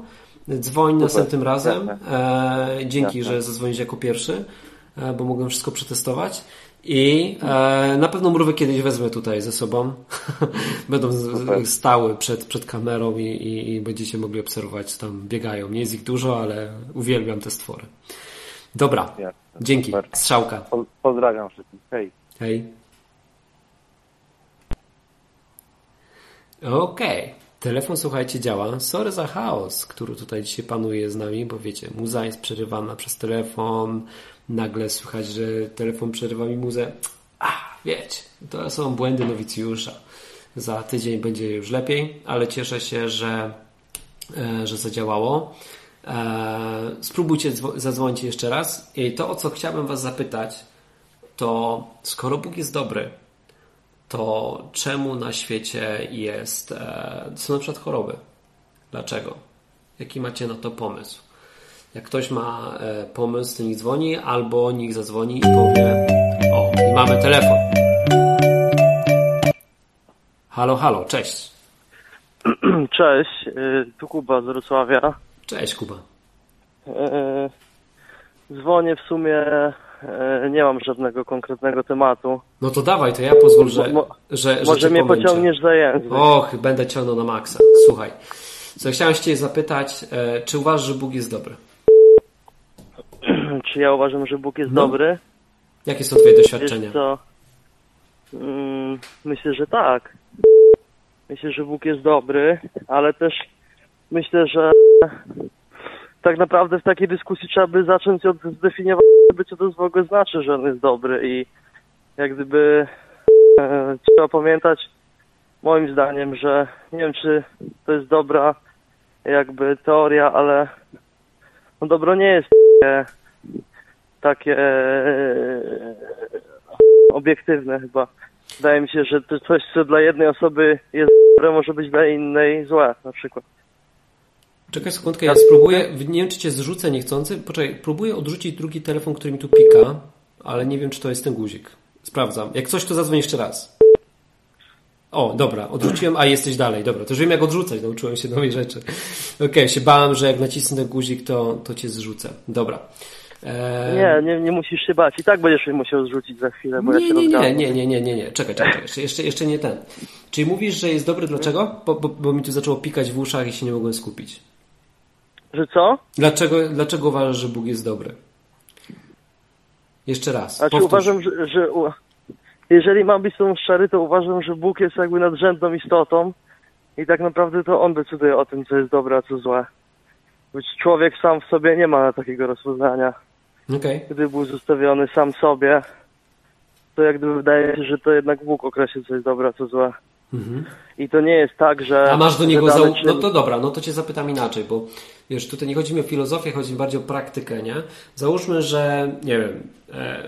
Dzwoń następnym razem. E, dzięki, Jasne. że zadzwonisz jako pierwszy, e, bo mogłem wszystko przetestować. I e, na pewno mrówek kiedyś wezmę tutaj ze sobą. Będą z, Super. stały przed, przed kamerą i, i, i będziecie mogli obserwować, co tam biegają. Nie jest ich dużo, ale uwielbiam te stwory. Dobra. Dzięki. Super. Strzałka. Po, pozdrawiam wszystkich. Hej. Hej. Okej. Telefon, słuchajcie, działa. Sorry za chaos, który tutaj dzisiaj panuje z nami, bo wiecie, muza jest przerywana przez telefon. Nagle słychać, że telefon przerywa mi muzę. A, wiecie, to są błędy nowicjusza. Za tydzień będzie już lepiej, ale cieszę się, że, e, że zadziałało. E, Spróbujcie dzwo- zadzwonić jeszcze raz. I to, o co chciałbym Was zapytać, to skoro Bóg jest dobry, to czemu na świecie jest, e, są na przykład choroby? Dlaczego? Jaki macie na to pomysł? Jak ktoś ma e, pomysł, to niech dzwoni, albo niech zadzwoni i powie o, i mamy telefon. Halo, halo, cześć. Cześć, y, tu Kuba z Wrocławia. Cześć, Kuba. Y, Dzwonię w sumie, y, nie mam żadnego konkretnego tematu. No to dawaj, to ja pozwól, że, Mo- że, że Może cię mnie pomęczę. pociągniesz za język. Och, będę ciągnął na maksa. Słuchaj, co chciałem cię zapytać, e, czy uważasz, że Bóg jest dobry? Czy ja uważam, że Bóg jest No. dobry? Jakie są twoje Wiesz doświadczenia? co? Mm, myślę, że tak. Myślę, że Bóg jest dobry, ale też myślę, że tak naprawdę w takiej dyskusji trzeba by zacząć od zdefiniowania, co to w ogóle znaczy, że on jest dobry i jak gdyby e, trzeba pamiętać moim zdaniem, że nie wiem, czy to jest dobra jakby teoria, ale no dobro nie jest takie, takie e, obiektywne chyba. Wydaje mi się, że to coś, co dla jednej osoby jest dobre, może być dla innej złe na przykład. Czekaj sekundkę, ja spróbuję, nie wiem czy cię zrzucę niechcący, poczekaj, próbuję odrzucić drugi telefon, który mi tu pika, ale nie wiem czy to jest ten guzik. Sprawdzam. Jak coś, to zadzwoń jeszcze raz. O, dobra, odrzuciłem, a jesteś dalej. Dobra, to już wiem jak odrzucać, nauczyłem się nowej rzeczy. Okej, się bałem, że jak nacisnę guzik, to, to cię zrzucę. Dobra. Eee, Nie, nie, nie musisz się bać. I tak będziesz mnie musiał zrzucić za chwilę, bo ja nie, się nie, nie, nie, nie, nie, nie, nie. Czekaj, czekaj, jeszcze, jeszcze, jeszcze nie ten. Czyli mówisz, że jest dobry dlaczego? Bo, bo, bo mi tu zaczęło pikać w uszach i się nie mogłem skupić. Że co? Dlaczego, dlaczego uważasz, że Bóg jest dobry? Jeszcze raz. Znaczy powtórz. uważam, że, że u- jeżeli mam być z tobą szczery, to uważam, że Bóg jest jakby nadrzędną istotą i tak naprawdę to On decyduje o tym, co jest dobre, a co złe. Być człowiek sam w sobie nie ma takiego rozpoznania. Okej. Gdy był zostawiony sam sobie, to jak gdyby wydaje się, że to jednak Bóg określi, co jest dobre, a co złe. Mhm. I to nie jest tak, że... A masz do niego zau... No to dobra, no to cię zapytam inaczej, bo wiesz, tutaj nie chodzi mi o filozofię, chodzi mi bardziej o praktykę, nie? Załóżmy, że, nie wiem, e...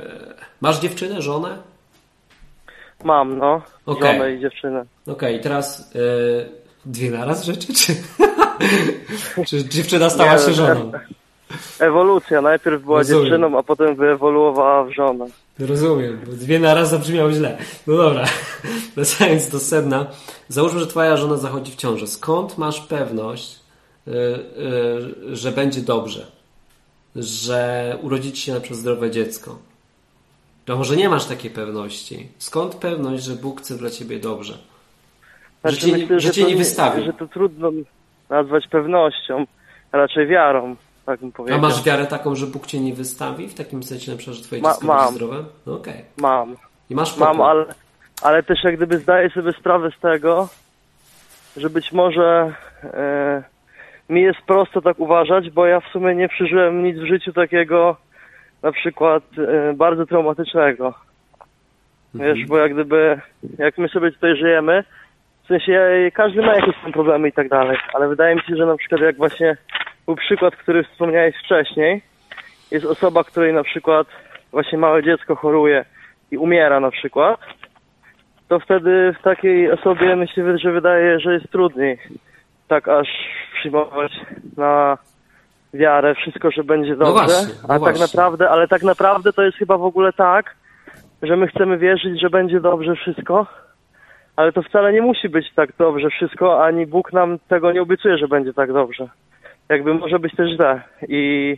masz dziewczynę, żonę? Mam, no. Okej. Żonę i dziewczynę. Okej, teraz e... dwie naraz rzeczy, czy... Czy dziewczyna stała Nie, się żoną? Ewolucja. Najpierw była Rozumiem. dziewczyną, a potem wyewoluowała w żonę. Rozumiem, dwie na raz zabrzmiało źle. No dobra, wracając do sedna. Załóżmy, że twoja żona zachodzi w ciążę. Skąd masz pewność, y, y, że będzie dobrze? Że urodzi ci się na przykład zdrowe dziecko? To może nie masz takiej pewności. Skąd pewność, że Bóg chce dla ciebie dobrze? Że cię, nie- że cię to nie wystawi. Że to trudno nazwać pewnością, a raczej wiarą, tak bym A powiedział. masz wiarę taką, że Bóg cię nie wystawi? W takim sensie na przykład, że twoje Ma- dziecko będzie mam. zdrowe? No okej. Mam. I masz pokój. Mam, ale, ale też jak gdyby zdaję sobie sprawę z tego, że być może e, mi jest prosto tak uważać, bo ja w sumie nie przeżyłem nic w życiu takiego na przykład e, bardzo traumatycznego. Mhm. Wiesz, bo jak gdyby, jak my sobie tutaj żyjemy, w sensie każdy ma jakieś tam problemy i tak dalej, ale wydaje mi się, że na przykład jak właśnie był przykład, który wspomniałeś wcześniej, jest osoba, której na przykład właśnie małe dziecko choruje i umiera na przykład, to wtedy w takiej osobie myślę, że wydaje, że jest trudniej tak aż przyjmować na wiarę wszystko, że będzie dobrze, właśnie, no a tak właśnie. naprawdę, ale tak naprawdę to jest chyba w ogóle tak, że my chcemy wierzyć, że będzie dobrze wszystko, ale to wcale nie musi być tak dobrze wszystko, ani Bóg nam tego nie obiecuje, że będzie tak dobrze. Jakby może być też źle i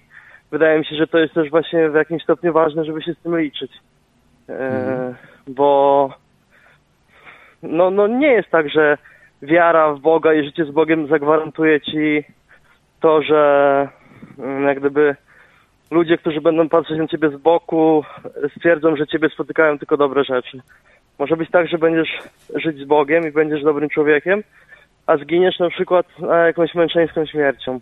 wydaje mi się, że to jest też właśnie w jakimś stopniu ważne, żeby się z tym liczyć. E, Bo no, no nie jest tak, że wiara w Boga i życie z Bogiem zagwarantuje ci to, że mm, jak gdyby ludzie, którzy będą patrzeć na ciebie z boku, stwierdzą, że ciebie spotykają tylko dobre rzeczy. Może być tak, że będziesz żyć z Bogiem i będziesz dobrym człowiekiem, a zginiesz na przykład jakąś męczeńską śmiercią.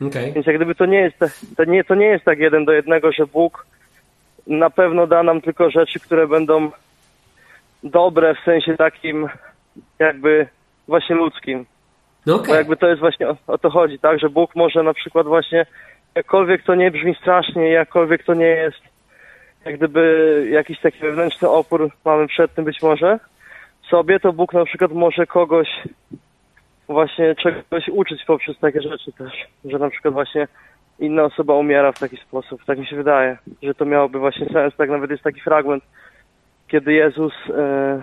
Okej. Więc jak gdyby to nie jest, to nie, to nie jest tak jeden do jednego, że Bóg na pewno da nam tylko rzeczy, które będą dobre w sensie takim jakby właśnie ludzkim. No Bo okej. jakby to jest właśnie o, o to chodzi, tak? Że Bóg może na przykład właśnie, jakkolwiek to nie brzmi strasznie, jakkolwiek to nie jest jak gdyby jakiś taki wewnętrzny opór mamy przed tym być może sobie, to Bóg na przykład może kogoś właśnie czegoś uczyć poprzez takie rzeczy też. Że na przykład właśnie inna osoba umiera w taki sposób. Tak mi się wydaje, że to miałoby właśnie sens. Tak nawet jest taki fragment, kiedy Jezus e,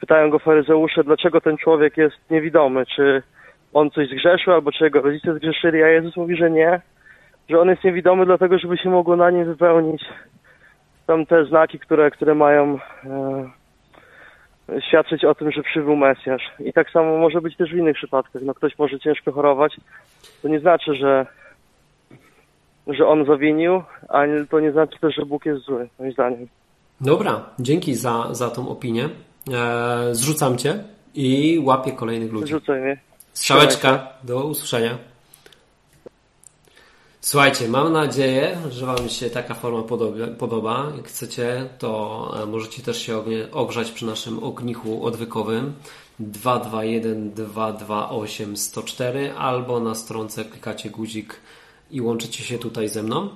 pytają go faryzeusze, dlaczego ten człowiek jest niewidomy, czy on coś zgrzeszył, albo czy jego rodzice zgrzeszyli, a Jezus mówi, że nie, że on jest niewidomy dlatego, żeby się mogło na nim wypełnić tam te znaki, które, które mają e, świadczyć o tym, że przybył Mesjasz. I tak samo może być też w innych przypadkach. No ktoś może ciężko chorować, to nie znaczy, że że on zawinił, a to nie znaczy też, że Bóg jest zły, moim zdaniem. Dobra, dzięki za, za tą opinię. E, zrzucam cię i łapię kolejnych ludzi. Rzucaj mnie. Strzałeczka, do usłyszenia. Słuchajcie, mam nadzieję, że Wam się taka forma podoba. Jak chcecie, to e, możecie też się ogrzać przy naszym ognichu odwykowym 221 228 104 albo na stronce klikacie guzik i łączycie się tutaj ze mną.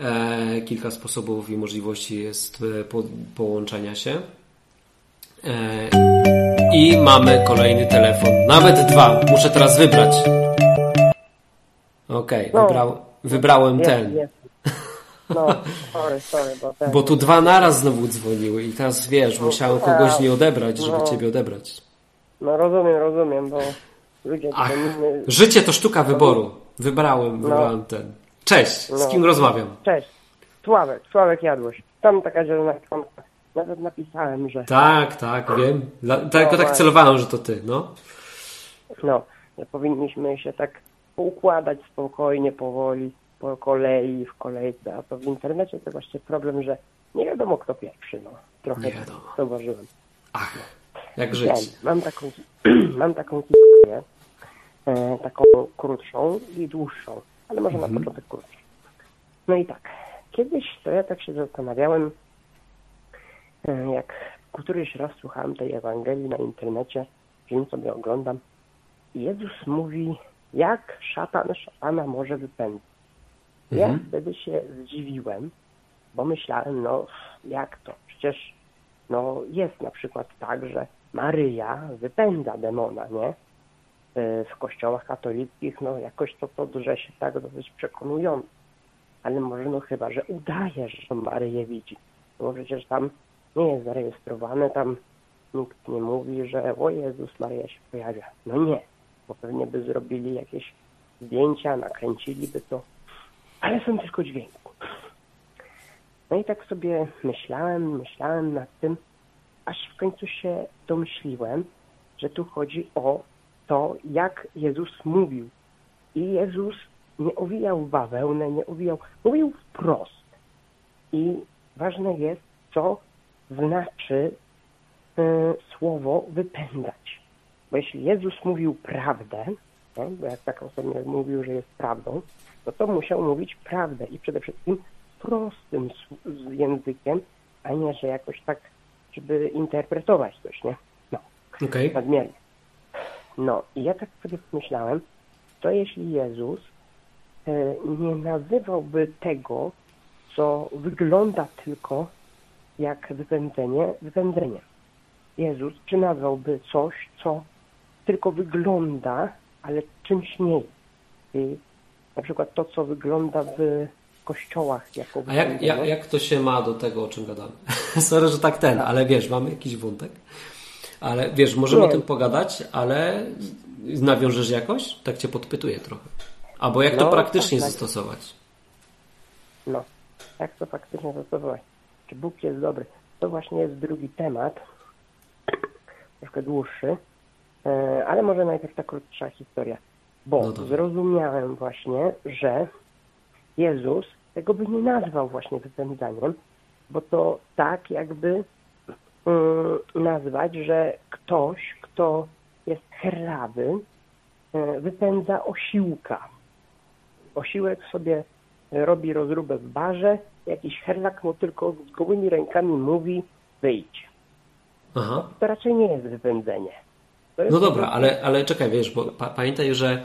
E, kilka sposobów i możliwości jest e, po, połączenia się. I mamy kolejny telefon. Nawet dwa. Muszę teraz wybrać. Okej, No. wybrał, wybrałem ten. No, sorry, sorry, bo ten... Bo tu dwa naraz znowu dzwoniły i teraz wiesz, musiałem kogoś nie odebrać, żeby No. ciebie odebrać. No rozumiem, rozumiem, bo ludzie Ach, życie to sztuka wyboru. Wybrałem, wybrałem ten. Cześć, z No. kim rozmawiam? Cześć, Sławek, Sławek Jadłoś. Tam taka zielona kromka. Nawet napisałem, że Tak, tak, wiem. Tylko tak właśnie. celowałem, że to ty, no. no, że powinniśmy się tak poukładać spokojnie, powoli, po kolei, w kolejce, a to w internecie to właśnie problem, że nie wiadomo kto pierwszy, no. Trochę Nie wiadomo. zauważyłem. Ach, jak żyć. Ten, mam taką, mam taką historię, e, taką krótszą i dłuższą, ale może na początek krótszą. No i tak, kiedyś to ja tak się zastanawiałem, e, jak któryś raz słuchałem tej Ewangelii na internecie, film sobie oglądam i Jezus mówi, jak szatan szatana może wypędzić. Ja Mhm. wtedy się zdziwiłem, bo myślałem, no jak to? Przecież no jest na przykład tak, że Maryja wypędza demona, nie? e, w kościołach katolickich, no jakoś to, to drze się tak dosyć przekonująco. Ale może no chyba, że udaje, że Maryję widzi. Bo przecież tam nie jest zarejestrowane, tam nikt nie mówi, że o Jezus Maria się pojawia. No nie, pewnie by zrobili jakieś zdjęcia, nakręciliby to, ale są tylko dźwięki. No i tak sobie myślałem, myślałem nad tym, aż w końcu się domyśliłem, że tu chodzi o to, jak Jezus mówił. I Jezus nie owijał bawełnę, nie owijał, mówił wprost. I ważne jest, co znaczy y, słowo wypędzać. Bo jeśli Jezus mówił prawdę, no, bo jak taką sobie mówił, że jest prawdą, no to musiał mówić prawdę i przede wszystkim prostym językiem, a nie, że jakoś tak, żeby interpretować coś, nie? No, okay. nadmiernie. No i ja tak sobie pomyślałem, to jeśli Jezus e, nie nazywałby tego, co wygląda tylko jak wypędzenie, wypędzeniem. Jezus czy nazwałby coś, co tylko wygląda, ale czymś nie. I na przykład to, co wygląda w kościołach jako A jak, jak, jak to się ma do tego, o czym gadamy? Sorry, że tak ten, ale wiesz, mamy jakiś wątek. Ale wiesz, możemy nie. o tym pogadać, ale nawiążesz jakoś? Tak cię podpytuję trochę. Albo jak no, to praktycznie tak, tak. zastosować? No, jak to faktycznie zastosować? Czy Bóg jest dobry? To właśnie jest drugi temat, troszkę dłuższy, ale może najpierw ta krótsza historia. Bo no zrozumiałem właśnie, że Jezus tego by nie nazwał właśnie wypędzaniem, bo to tak jakby um, nazwać, że ktoś, kto jest herlawy, e, wypędza osiłka. Osiłek sobie robi rozróbę w barze, jakiś herlak mu tylko z gołymi rękami mówi wyjdź. Aha. To raczej nie jest wypędzenie. No dobra, ale, ale czekaj, wiesz, bo pa pamiętaj, że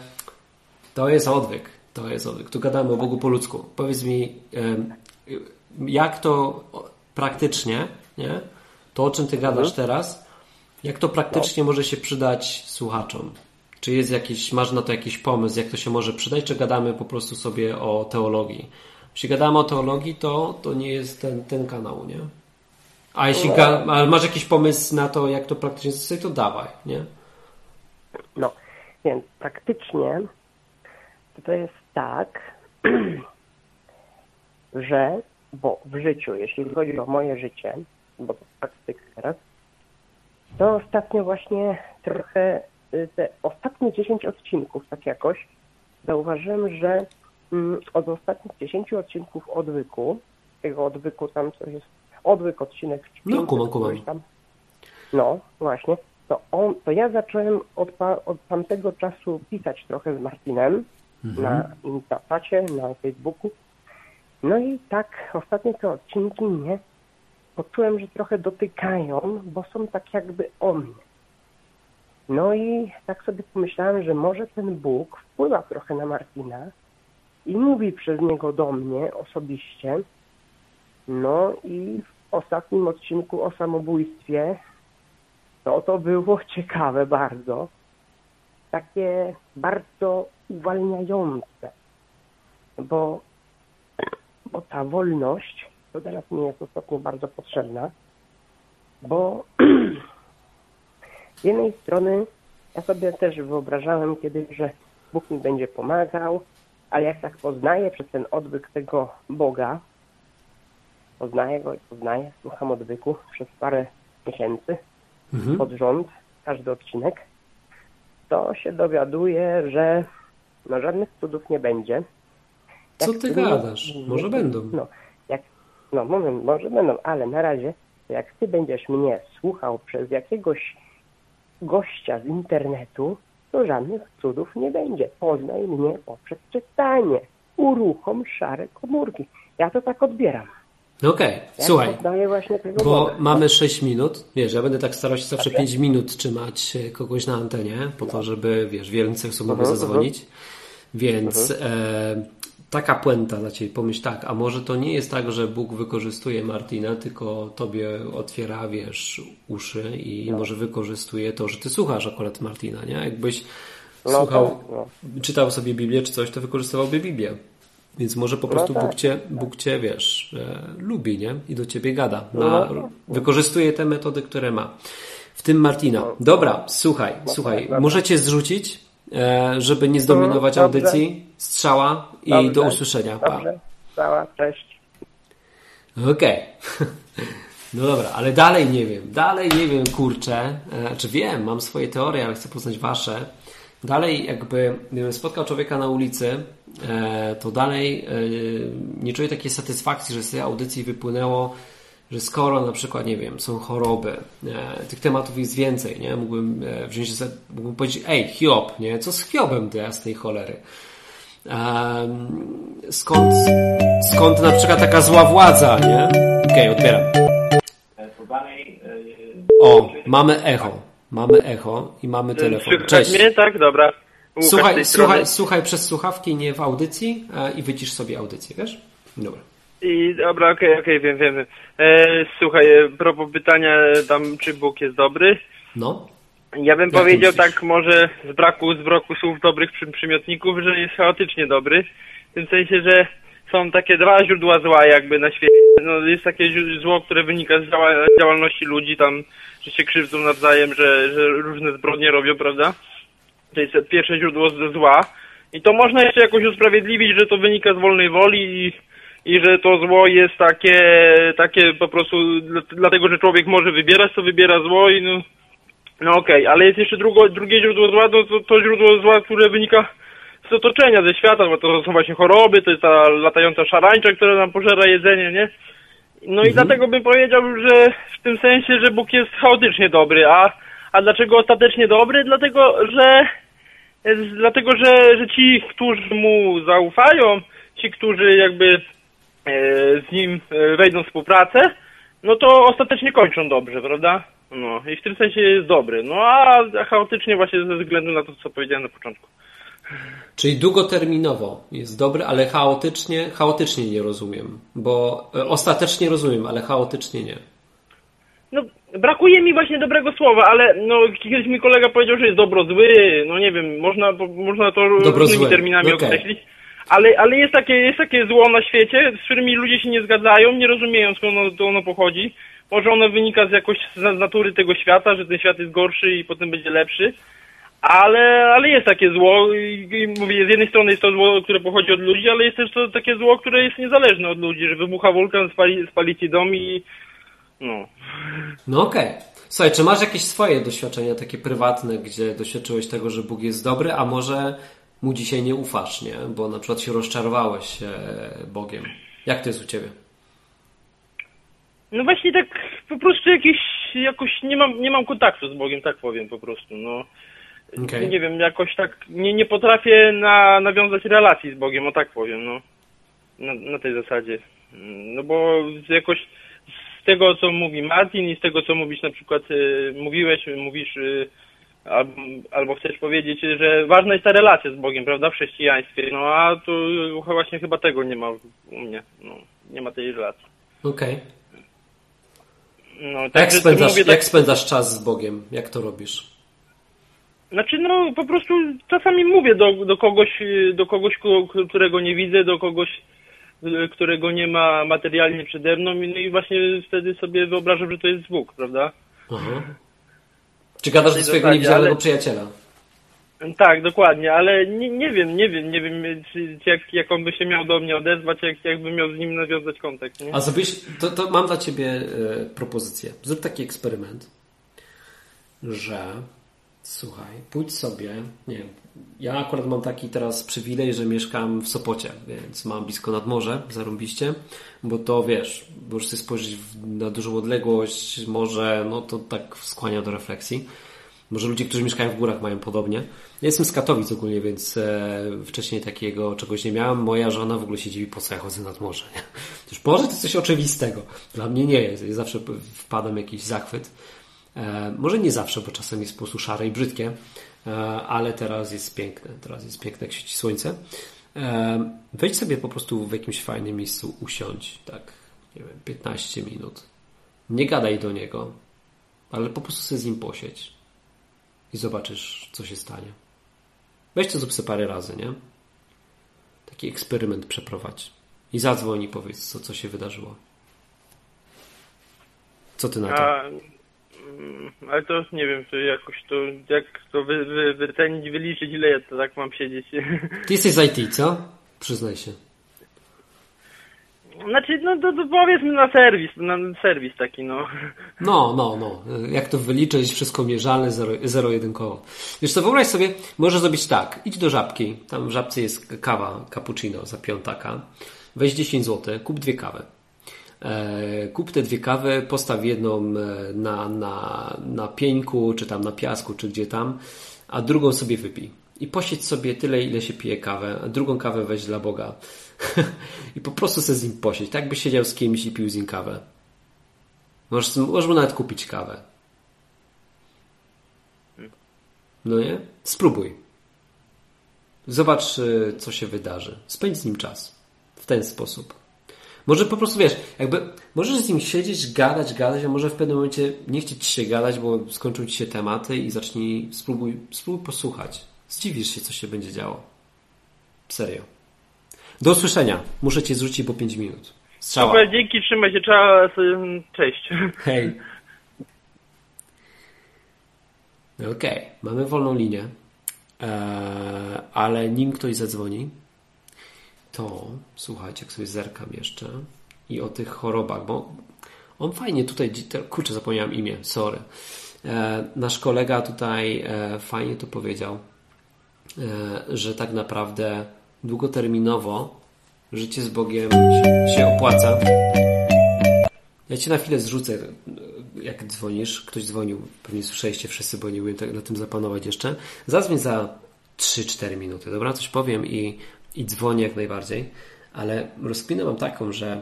to jest odwyk. To jest odwyk. Tu gadamy o Bogu po ludzku. Powiedz mi, jak to praktycznie, nie? To, o czym ty gadasz mhm. teraz, jak to praktycznie no. może się przydać słuchaczom? Czy jest jakiś, masz na to jakiś pomysł, jak to się może przydać, czy gadamy po prostu sobie o teologii? Jeśli gadamy o teologii, to, to nie jest ten, ten kanał, nie? A jeśli ga, ale masz jakiś pomysł na to, jak to praktycznie zastosować, to dawaj, nie? No, więc praktycznie to jest tak, że, bo w życiu, jeśli chodzi o moje życie, bo to praktyka teraz, to ostatnio właśnie trochę, y, te ostatnie 10 odcinków, tak jakoś, zauważyłem, że mm, od ostatnich 10 odcinków odwyku, tego odwyku tam coś jest, odwyk odcinek no, kumam, kumam. tam, no właśnie, to, on, to ja zacząłem od, od tamtego czasu pisać trochę z Martinem, mhm. na Instapacie, na Facebooku. No i tak ostatnie te odcinki mnie poczułem, że trochę dotykają, bo są tak jakby o mnie. No i tak sobie pomyślałem, że może ten Bóg wpływa trochę na Martina i mówi przez niego do mnie osobiście. No i w ostatnim odcinku o samobójstwie to to było ciekawe bardzo. Takie bardzo uwalniające, bo, bo ta wolność to teraz mi jest ostatnio bardzo potrzebna, bo z jednej strony ja sobie też wyobrażałem kiedyś, że Bóg mi będzie pomagał, ale jak tak poznaję przez ten odwyk tego Boga, poznaję go i poznaję, słucham odwyku przez parę miesięcy mhm. pod rząd, każdy odcinek, to się dowiaduję, że no żadnych cudów nie będzie. Jak Co ty gadasz? Nie, może będą. No, jak, no może, może będą, ale na razie jak ty będziesz mnie słuchał przez jakiegoś gościa z internetu, to żadnych cudów nie będzie. Poznaj mnie poprzez czytanie. Uruchom szare komórki. Ja to tak odbieram. No okej, okay. słuchaj, bo mamy 6 minut, wiesz, ja będę tak starał się zawsze okay. 5 minut trzymać e, kogoś na antenie, po to, żeby, wiesz, wiele osób mogło -huh, zadzwonić. -huh. Więc mhm. e, taka puenta dla Ciebie, pomyśl tak, a może to nie jest tak, że Bóg wykorzystuje Martina, tylko Tobie otwiera, wiesz, uszy i no. może wykorzystuje to, że Ty słuchasz akurat Martina, nie? Jakbyś słuchał, tak, no. czytał sobie Biblię czy coś, to wykorzystywałby Biblię. Więc może po prostu tak, Bóg, cię, Bóg cię, wiesz, e, lubi, nie? I do ciebie gada. No, no. wykorzystuje te metody, które ma. W tym Martina. Dobra, słuchaj, słuchaj, cię zrzucić, e, żeby nie zdominować Mhm, dobrze. audycji. Strzała i Dobrze. do usłyszenia. Pa. Dobrze, cała, cześć. Okej. No dobra, ale dalej nie wiem. Dalej nie wiem, kurczę. E, Czy wiem, mam swoje teorie, ale chcę poznać wasze. Dalej jakby, gdybym spotkał człowieka na ulicy, to dalej e, nie czuję takiej satysfakcji, że z tej audycji wypłynęło, że skoro na przykład, nie wiem, są choroby, e, tych tematów jest więcej, nie? Mógłbym e, wziąć, mógłbym powiedzieć, ej, Hiob, nie? Co z Hiobem do jasnej cholery? Skąd, skąd na przykład taka zła władza, nie? Okej, otwieram. O, mamy echo. Mamy echo i mamy telefon. Cześć. mnie? Tak, dobra. Łukasz Słuchaj, słuchaj, słuchaj przez słuchawki, nie w audycji e, i wycisz sobie audycję, wiesz? Dobra. I dobra, okej, okej, wiem, wiem. E, słuchaj, e, propos pytania tam, czy Bóg jest dobry. No. Ja bym ty powiedział tak może z braku, z braku słów dobrych przy, przymiotników, że jest chaotycznie dobry. W tym sensie, że są takie dwa źródła zła jakby na świecie. No, jest takie zło, które wynika z działa, działalności ludzi tam, że się krzywdzą nawzajem, że, że różne zbrodnie robią, prawda? To jest pierwsze źródło z- zła. I to można jeszcze jakoś usprawiedliwić, że to wynika z wolnej woli i, i że to zło jest takie, takie po prostu dla- dlatego, że człowiek może wybierać, to wybiera zło i no, no okej, ale jest jeszcze drugo, drugie źródło zła, to, to, to źródło zła, które wynika z otoczenia, ze świata, bo to są właśnie choroby, to jest ta latająca szarańcza, która nam pożera jedzenie, nie? No i dlatego bym powiedział, że w tym sensie, że Bóg jest chaotycznie dobry, a, a dlaczego ostatecznie dobry? Dlatego, że dlatego, że, że ci, którzy mu zaufają, ci, którzy jakby e, z nim e, wejdą w współpracę, no to ostatecznie kończą dobrze, prawda? No i w tym sensie jest dobry. No a chaotycznie właśnie ze względu na to, co powiedziałem na początku. Czyli długoterminowo jest dobry, ale chaotycznie, chaotycznie nie rozumiem. Bo e, ostatecznie rozumiem, ale chaotycznie nie. No, brakuje mi właśnie dobrego słowa, ale no, kiedyś mi kolega powiedział, że jest dobro zły, no nie wiem, można, można to Dobro różnymi zły. terminami Okej. określić, ale, ale jest takie, jest takie zło na świecie, z którymi ludzie się nie zgadzają, nie rozumieją skąd ono, to ono pochodzi. Może ono wynika z jakoś z natury tego świata, że ten świat jest gorszy i potem będzie lepszy. Ale, ale jest takie zło i, i mówię, z jednej strony jest to zło, które pochodzi od ludzi, ale jest też to takie zło, które jest niezależne od ludzi, że wybucha wulkan, spali, spali ci dom i no. No okej. Słuchaj, czy masz jakieś swoje doświadczenia takie prywatne, gdzie doświadczyłeś tego, że Bóg jest dobry, a może mu dzisiaj nie ufasz, nie? Bo na przykład się rozczarowałeś e, Bogiem. Jak to jest u Ciebie? No właśnie tak po prostu jakieś, jakoś nie mam, nie mam kontaktu z Bogiem, tak powiem po prostu, no. Okej. Nie wiem, jakoś tak nie, nie potrafię na, nawiązać relacji z Bogiem, o tak powiem, no. Na, na tej zasadzie. No bo jakoś tego, co mówi Martin i z tego, co mówisz na przykład, y, mówiłeś, mówisz, y, albo, chcesz powiedzieć, że ważna jest ta relacja z Bogiem, prawda, w chrześcijaństwie, no a tu właśnie chyba tego nie ma u mnie, no. Nie ma tej relacji. Okej. No, Jak, także spędzasz, mówię tak- jak spędzasz czas z Bogiem? Jak to robisz? Znaczy, no po prostu czasami mówię do, do kogoś, do kogoś, ko- którego nie widzę, do kogoś, którego nie ma materialnie przede mną i- no i właśnie wtedy sobie wyobrażam, że to jest Bóg, prawda? Aha. Czy gadasz do tej swojego niewidzialnego ale- przyjaciela? Tak, dokładnie, ale nie, nie wiem, nie wiem, nie wiem, czy, czy jak, jak on by się miał do mnie odezwać, jak, jakbym miał z nim nawiązać kontakt, nie? A zrobisz, to, to mam dla Ciebie e, propozycję. Zrób taki eksperyment, że słuchaj, pójdź sobie, nie wiem, ja akurat mam taki teraz przywilej, że mieszkam w Sopocie, więc mam blisko nad morze, zarąbiście, bo to wiesz, możesz sobie spojrzeć na dużą odległość, może, no to tak skłania do refleksji. Może ludzie, którzy mieszkają w górach mają podobnie. Ja jestem z Katowic ogólnie, więc e, wcześniej takiego czegoś nie miałem. Moja żona w ogóle się dziwi, po co ja chodzę nad morze. Nie? Już morze to coś oczywistego. Dla mnie nie jest. Ja zawsze wpadam jakiś zachwyt. E, może nie zawsze, bo czasem jest po prostu szare i brzydkie, ale teraz jest piękne. Teraz jest piękne, jak świeci słońce. E, wejdź sobie po prostu w jakimś fajnym miejscu, usiądź, tak, nie wiem, 15 minut. Nie gadaj do niego, ale po prostu sobie z nim posiedź i zobaczysz, co się stanie. Weź to zrób sobie parę razy, nie? Taki eksperyment przeprowadź. I zadzwoń i powiedz, co, co się wydarzyło. Co ty na to? Mm, ale to nie wiem, to jakoś to, jak to wy, wy, wycenić, wyliczyć, ile ja to tak mam siedzieć. Ty jesteś z IT, co? Przyznaj się. Znaczy, no to, to powiedzmy na serwis, na serwis taki, no. No, no, no. Jak to wyliczyć, wszystko mierzalne, zero, zero-jedynkowo. Wiesz co, wyobraź sobie, możesz zrobić tak. Idź do żabki, tam w żabce jest kawa, cappuccino za piątaka. Weź 10 zł, kup dwie kawy. E, kup te dwie kawy, postaw jedną e, na, na, na pieńku, czy tam na piasku, czy gdzie tam, a drugą sobie wypij. I posiedź sobie tyle, ile się pije kawę, a drugą kawę weź dla Boga. I po prostu sobie z nim posiedź. Tak byś siedział z kimś i pił z nim kawę. Możesz, możesz mu nawet kupić kawę. No nie? Spróbuj. Zobacz, y, co się wydarzy. Spędź z nim czas. W ten sposób. Może po prostu wiesz, jakby możesz z nim siedzieć, gadać, gadać, a może w pewnym momencie nie chcieć się gadać, bo skończą ci się tematy i zacznij, spróbuj, spróbuj posłuchać. Zdziwisz się, co się będzie działo. Serio. Do usłyszenia. Muszę cię zrzucić po 5 minut. Strzała. Super, dzięki, trzymaj się, cześć. Hej. Okej, mamy wolną linię, eee, ale nim ktoś zadzwoni, to słuchajcie, jak sobie zerkam jeszcze i o tych chorobach, bo on fajnie tutaj, kurczę, zapomniałem imię, sorry. Eee, nasz kolega tutaj e, fajnie to powiedział, e, że tak naprawdę długoterminowo życie z Bogiem się opłaca. Ja cię na chwilę zrzucę, jak dzwonisz. Ktoś dzwonił, pewnie słyszeliście wszyscy, bo nie byłem tak na tym zapanować jeszcze. Zadzwoń za 3-4 minuty, dobra? Coś powiem i, i dzwonię jak najbardziej. Ale rozkminę mam taką, że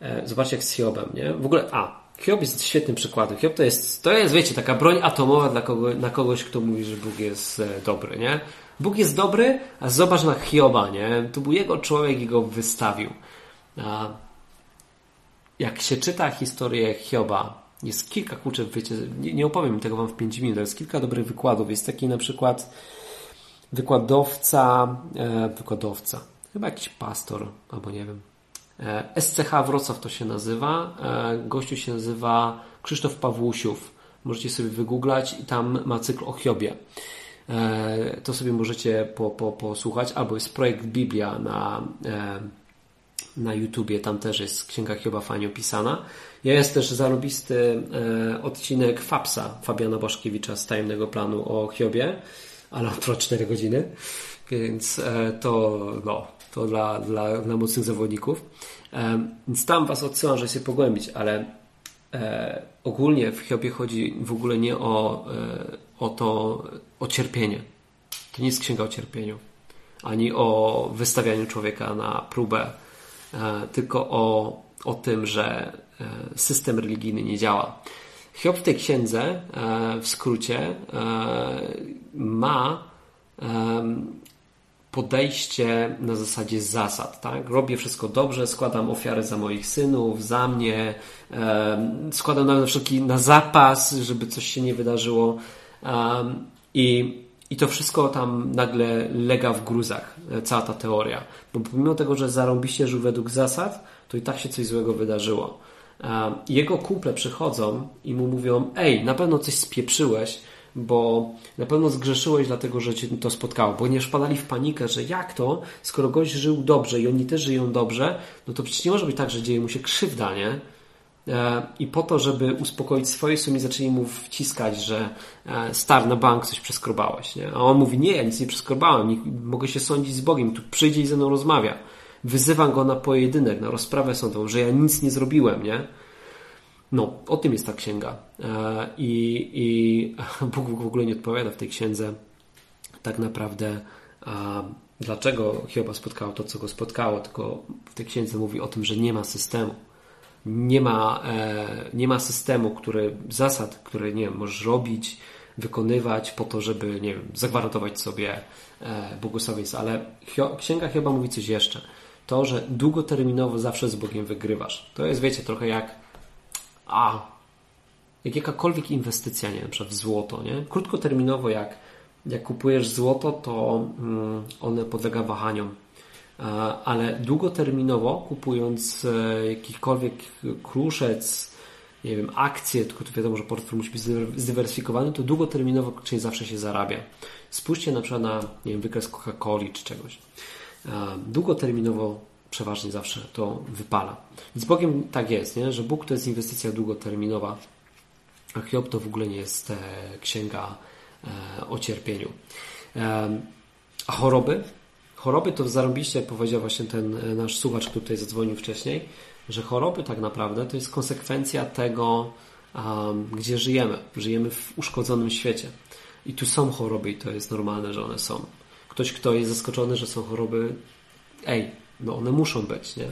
e, zobaczcie jak z Hiobem, nie? W ogóle, a, Hiob jest świetnym przykładem. Hiob to jest, to jest, wiecie, taka broń atomowa dla kogo, na kogoś, kto mówi, że Bóg jest e, dobry, nie? Bóg jest dobry, a zobacz na Hioba, nie? To był jego człowiek i go wystawił. A jak się czyta historię Hioba, jest kilka kurczę, wiecie, nie, nie opowiem tego wam w 5 minut, jest kilka dobrych wykładów. Jest taki na przykład wykładowca, e, wykładowca, chyba jakiś pastor, albo nie wiem. E, SCH Wrocław to się nazywa. E, gościu się nazywa Krzysztof Pawłusiów. Możecie sobie wygooglać i tam ma cykl o Hiobie. To sobie możecie po, po, posłuchać, albo jest projekt Biblia na, na YouTubie, tam też jest Księga Hioba fajnie opisana. Jest też zarobisty odcinek Fapsa Fabiana Baszkiewicza z tajemnego planu o Hiobie, ale on trwa 4 godziny, więc to, no, to dla, dla, dla mocnych zawodników. Więc tam Was odsyłam, żeby się pogłębić, ale ogólnie w Hiobie chodzi w ogóle nie o, o to, o cierpienie. To nie jest księga o cierpieniu, ani o wystawianiu człowieka na próbę, e, tylko o, o tym, że e, system religijny nie działa. Hiob w tej księdze, e, w skrócie, ma podejście na zasadzie zasad. Tak? Robię wszystko dobrze, składam ofiarę za moich synów, za mnie, składam nawet wszelki na zapas, żeby coś się nie wydarzyło. I, I to wszystko tam nagle lega w gruzach, e, cała ta teoria. Bo pomimo tego, że zarąbiście żył według zasad, to i tak się coś złego wydarzyło. Jego kumple przychodzą i mu mówią: Ej, na pewno coś spieprzyłeś, bo na pewno zgrzeszyłeś, dlatego że cię to spotkało. Bo nie wpadali w panikę, że jak to, skoro gość żył dobrze i oni też żyją dobrze, no to przecież nie może być tak, że dzieje mu się krzywda, nie? E, I po to, żeby uspokoić swoje sumienie, zaczęli mu wciskać, że e, star na bank coś przeskrobałeś. Nie? A on mówi, nie, ja nic nie przeskrobałem, mogę się sądzić z Bogiem, tu przyjdzie i ze mną rozmawia. Wyzywam go na pojedynek, na rozprawę sądową, że ja nic nie zrobiłem, nie? No, o tym jest ta księga. E, I, i Bóg w ogóle nie odpowiada w tej księdze tak naprawdę, dlaczego Hioba spotkało to, co go spotkało, tylko w tej księdze mówi o tym, że nie ma systemu nie ma, e, nie ma systemu, który, zasad, które nie wiem, możesz robić, wykonywać po to, żeby nie wiem, zagwarantować sobie e, błogosławieństwo. Ale Księga Hioba mówi coś jeszcze. To, że długoterminowo zawsze z Bogiem wygrywasz. To jest, wiecie, trochę jak a, jak jakakolwiek inwestycja, nie wiem, w złoto, nie? Krótkoterminowo jak jak kupujesz złoto, to mm, one podlega wahaniom. Ale długoterminowo kupując e, jakikolwiek kruszec, nie wiem, akcje, tylko to wiadomo, że portfel musi być zdywersyfikowany, to długoterminowo część zawsze się zarabia. Spójrzcie na przykład na nie wiem, wykres Coca-Coli czy czegoś. Długoterminowo przeważnie zawsze to wypala. Z Bogiem tak jest, nie? że Bóg to jest inwestycja długoterminowa, a Hiob to w ogóle nie jest e, księga e, o cierpieniu. A choroby? Choroby to zarobiście powiedział właśnie ten e, nasz słuchacz, który tutaj zadzwonił wcześniej, że choroby tak naprawdę to jest konsekwencja tego, gdzie żyjemy. Żyjemy w uszkodzonym świecie. I tu są choroby i to jest normalne, że one są. Ktoś, kto jest zaskoczony, że są choroby, ej, no one muszą być, nie?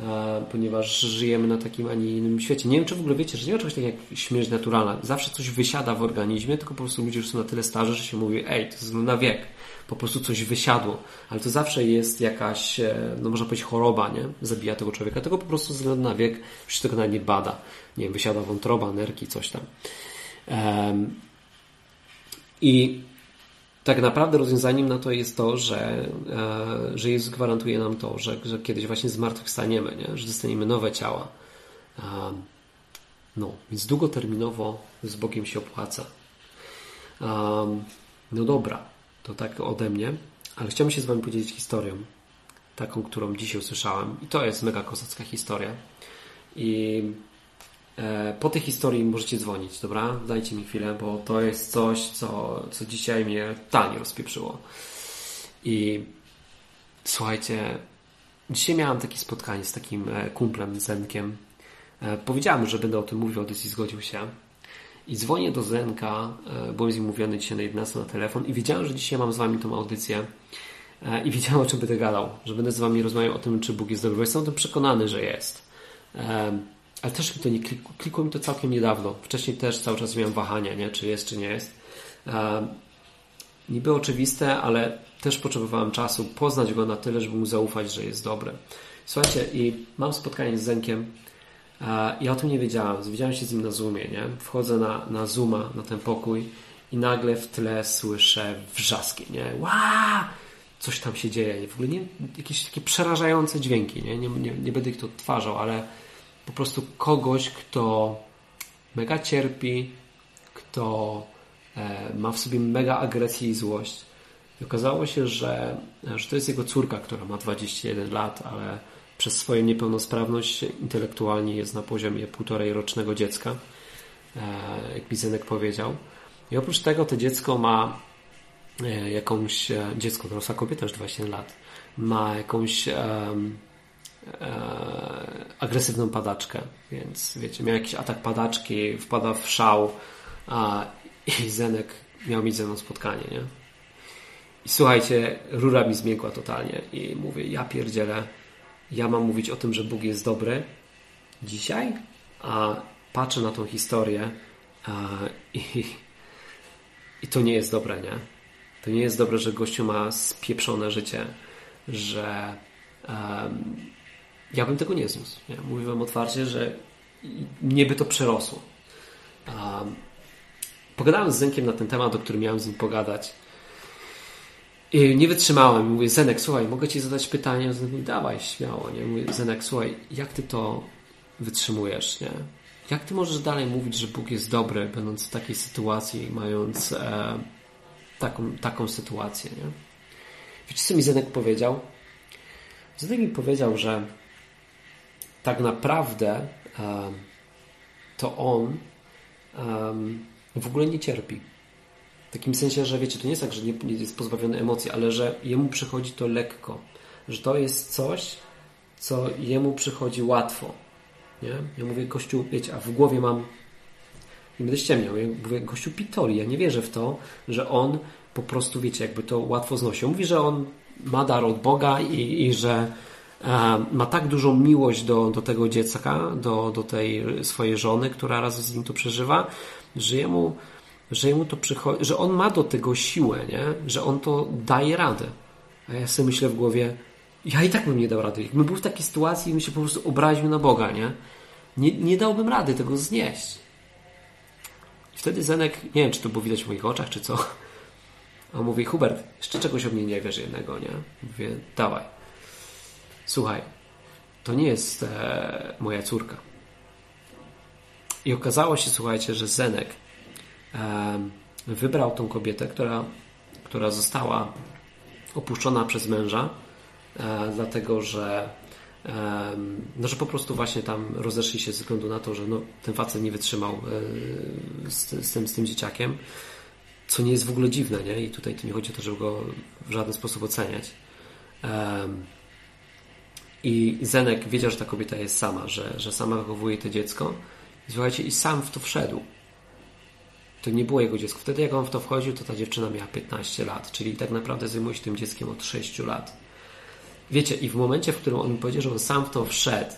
E, ponieważ żyjemy na takim, a nie innym świecie. Nie wiem, czy w ogóle wiecie, że nie ma czegoś takiego jak śmierć naturalna. Zawsze coś wysiada w organizmie, tylko po prostu ludzie już są na tyle starzy, że się mówi, ej, to jest na wiek. Po prostu coś wysiadło. Ale to zawsze jest jakaś, e, no można powiedzieć, choroba, nie? Zabija tego człowieka. Tego po prostu ze na wiek już się tego nawet nie bada. Nie wiem, wysiada wątroba, nerki, coś tam. Um, I tak naprawdę rozwiązaniem na to jest to, że, e, że Jezus gwarantuje nam to, że, że kiedyś właśnie zmartwychwstaniemy, nie? że dostaniemy nowe ciała. No, więc długoterminowo z Bogiem się opłaca. No dobra, to tak ode mnie, ale chciałbym się z Wami podzielić historią, taką, którą dzisiaj usłyszałem. I to jest mega kozacka historia. I E, po tej historii możecie dzwonić, dobra? Dajcie mi chwilę, bo to jest coś, co, co dzisiaj mnie totalnie rozpieprzyło. I słuchajcie, dzisiaj miałam takie spotkanie z takim e, kumplem, Zenkiem. E, powiedziałem, że będę o tym mówił, Odys i zgodził się. I dzwonię do Zenka, byłem z nim mówiony dzisiaj na 11 na telefon i wiedziałem, że dzisiaj mam z Wami tą audycję i wiedziałem, o czym będę gadał, że będę z Wami rozmawiał o tym, czy Bóg jest dobry, bo jestem o tym przekonany, że jest. Ale też mi to nie klikło, klikło mi to całkiem niedawno. Wcześniej też cały czas miałem wahania, nie? czy jest, czy nie jest. Niby oczywiste, ale też potrzebowałem czasu poznać go na tyle, żeby mu zaufać, że jest dobry. Słuchajcie, i mam spotkanie z Zenkiem. E, ja o tym nie wiedziałem. Widziałem się z nim na Zoomie, nie? Wchodzę na, na Zooma, na ten pokój i nagle w tle słyszę wrzaski, nie? Ła! Coś tam się dzieje. W ogóle nie, jakieś takie przerażające dźwięki, nie? Nie, nie, nie będę ich to odtwarzał, ale po prostu kogoś, kto mega cierpi, kto e, ma w sobie mega agresję i złość. I okazało się, że, że to jest jego córka, która ma 21 lat, ale przez swoją niepełnosprawność intelektualnie jest na poziomie półtorej rocznego dziecka, e, jak Bizenek powiedział. I oprócz tego to dziecko ma e, jakąś, dziecko, dorosła kobieta już 21 lat, ma jakąś e, agresywną padaczkę, więc wiecie, miał jakiś atak padaczki, wpada w szał a, i Zenek miał mieć ze mną spotkanie, nie? I słuchajcie, rura mi zmiękła totalnie i mówię, ja pierdzielę, ja mam mówić o tym, że Bóg jest dobry dzisiaj, a patrzę na tą historię a, i, i to nie jest dobre, nie? To nie jest dobre, że gościu ma spieprzone życie, że um, ja bym tego nie zniósł. Nie? Mówię Wam otwarcie, że mnie by to przerosło. Um, pogadałem z Zenkiem na ten temat, o którym miałem z nim pogadać. I nie wytrzymałem. Mówię, Zenek, słuchaj, mogę Ci zadać pytanie? Zenek mówi, dawaj, śmiało. Nie? Mówię, Zenek, słuchaj, jak Ty to wytrzymujesz? Nie? Jak Ty możesz dalej mówić, że Bóg jest dobry, będąc w takiej sytuacji, mając e, taką, taką sytuację? Nie? Wiecie, co mi Zenek powiedział? Zenek mi powiedział, że tak naprawdę to on w ogóle nie cierpi. W takim sensie, że wiecie, to nie jest tak, że nie, jest pozbawiony emocji, ale że jemu przychodzi to lekko. Że to jest coś, co jemu przychodzi łatwo. Nie? Ja mówię, Kościół, wiecie, a w głowie mam nie będę ściemniał, ja mówię, Kościół Pitori, ja nie wierzę w to, że on po prostu, wiecie, jakby to łatwo znosi. On mówi, że on ma dar od Boga i, i że ma tak dużą miłość do, do tego dziecka, do, do tej swojej żony, która razem z nim to przeżywa, że jemu, że jemu to przychodzi, że on ma do tego siłę, nie? że on to daje radę. A ja sobie myślę w głowie, ja i tak bym nie dał rady. Jakbym był w takiej sytuacji i bym się po prostu obraził na Boga, nie? Nie, nie dałbym rady tego znieść. Wtedy Zenek, nie wiem, czy to było widać w moich oczach, czy co, A mówi, Hubert, jeszcze czegoś o mnie nie wiesz jednego, nie? Mówię, dawaj. Słuchaj, to nie jest e, moja córka. I okazało się, słuchajcie, że Zenek e, wybrał tą kobietę, która, która została opuszczona przez męża, e, dlatego że no, że po prostu właśnie tam rozeszli się ze względu na to, że no, ten facet nie wytrzymał e, z, z, tym, z tym dzieciakiem, co nie jest w ogóle dziwne, nie? I tutaj to nie chodzi o to, żeby go w żaden sposób oceniać. I Zenek wiedział, że ta kobieta jest sama, że, że sama wychowuje to dziecko. I słuchajcie, i sam w to wszedł. To nie było jego dziecko. Wtedy jak on w to wchodził, to ta dziewczyna miała 15 lat, czyli tak naprawdę zajmuje się tym dzieckiem od 6 lat. Wiecie, i w momencie, w którym on mi powiedział, że on sam w to wszedł,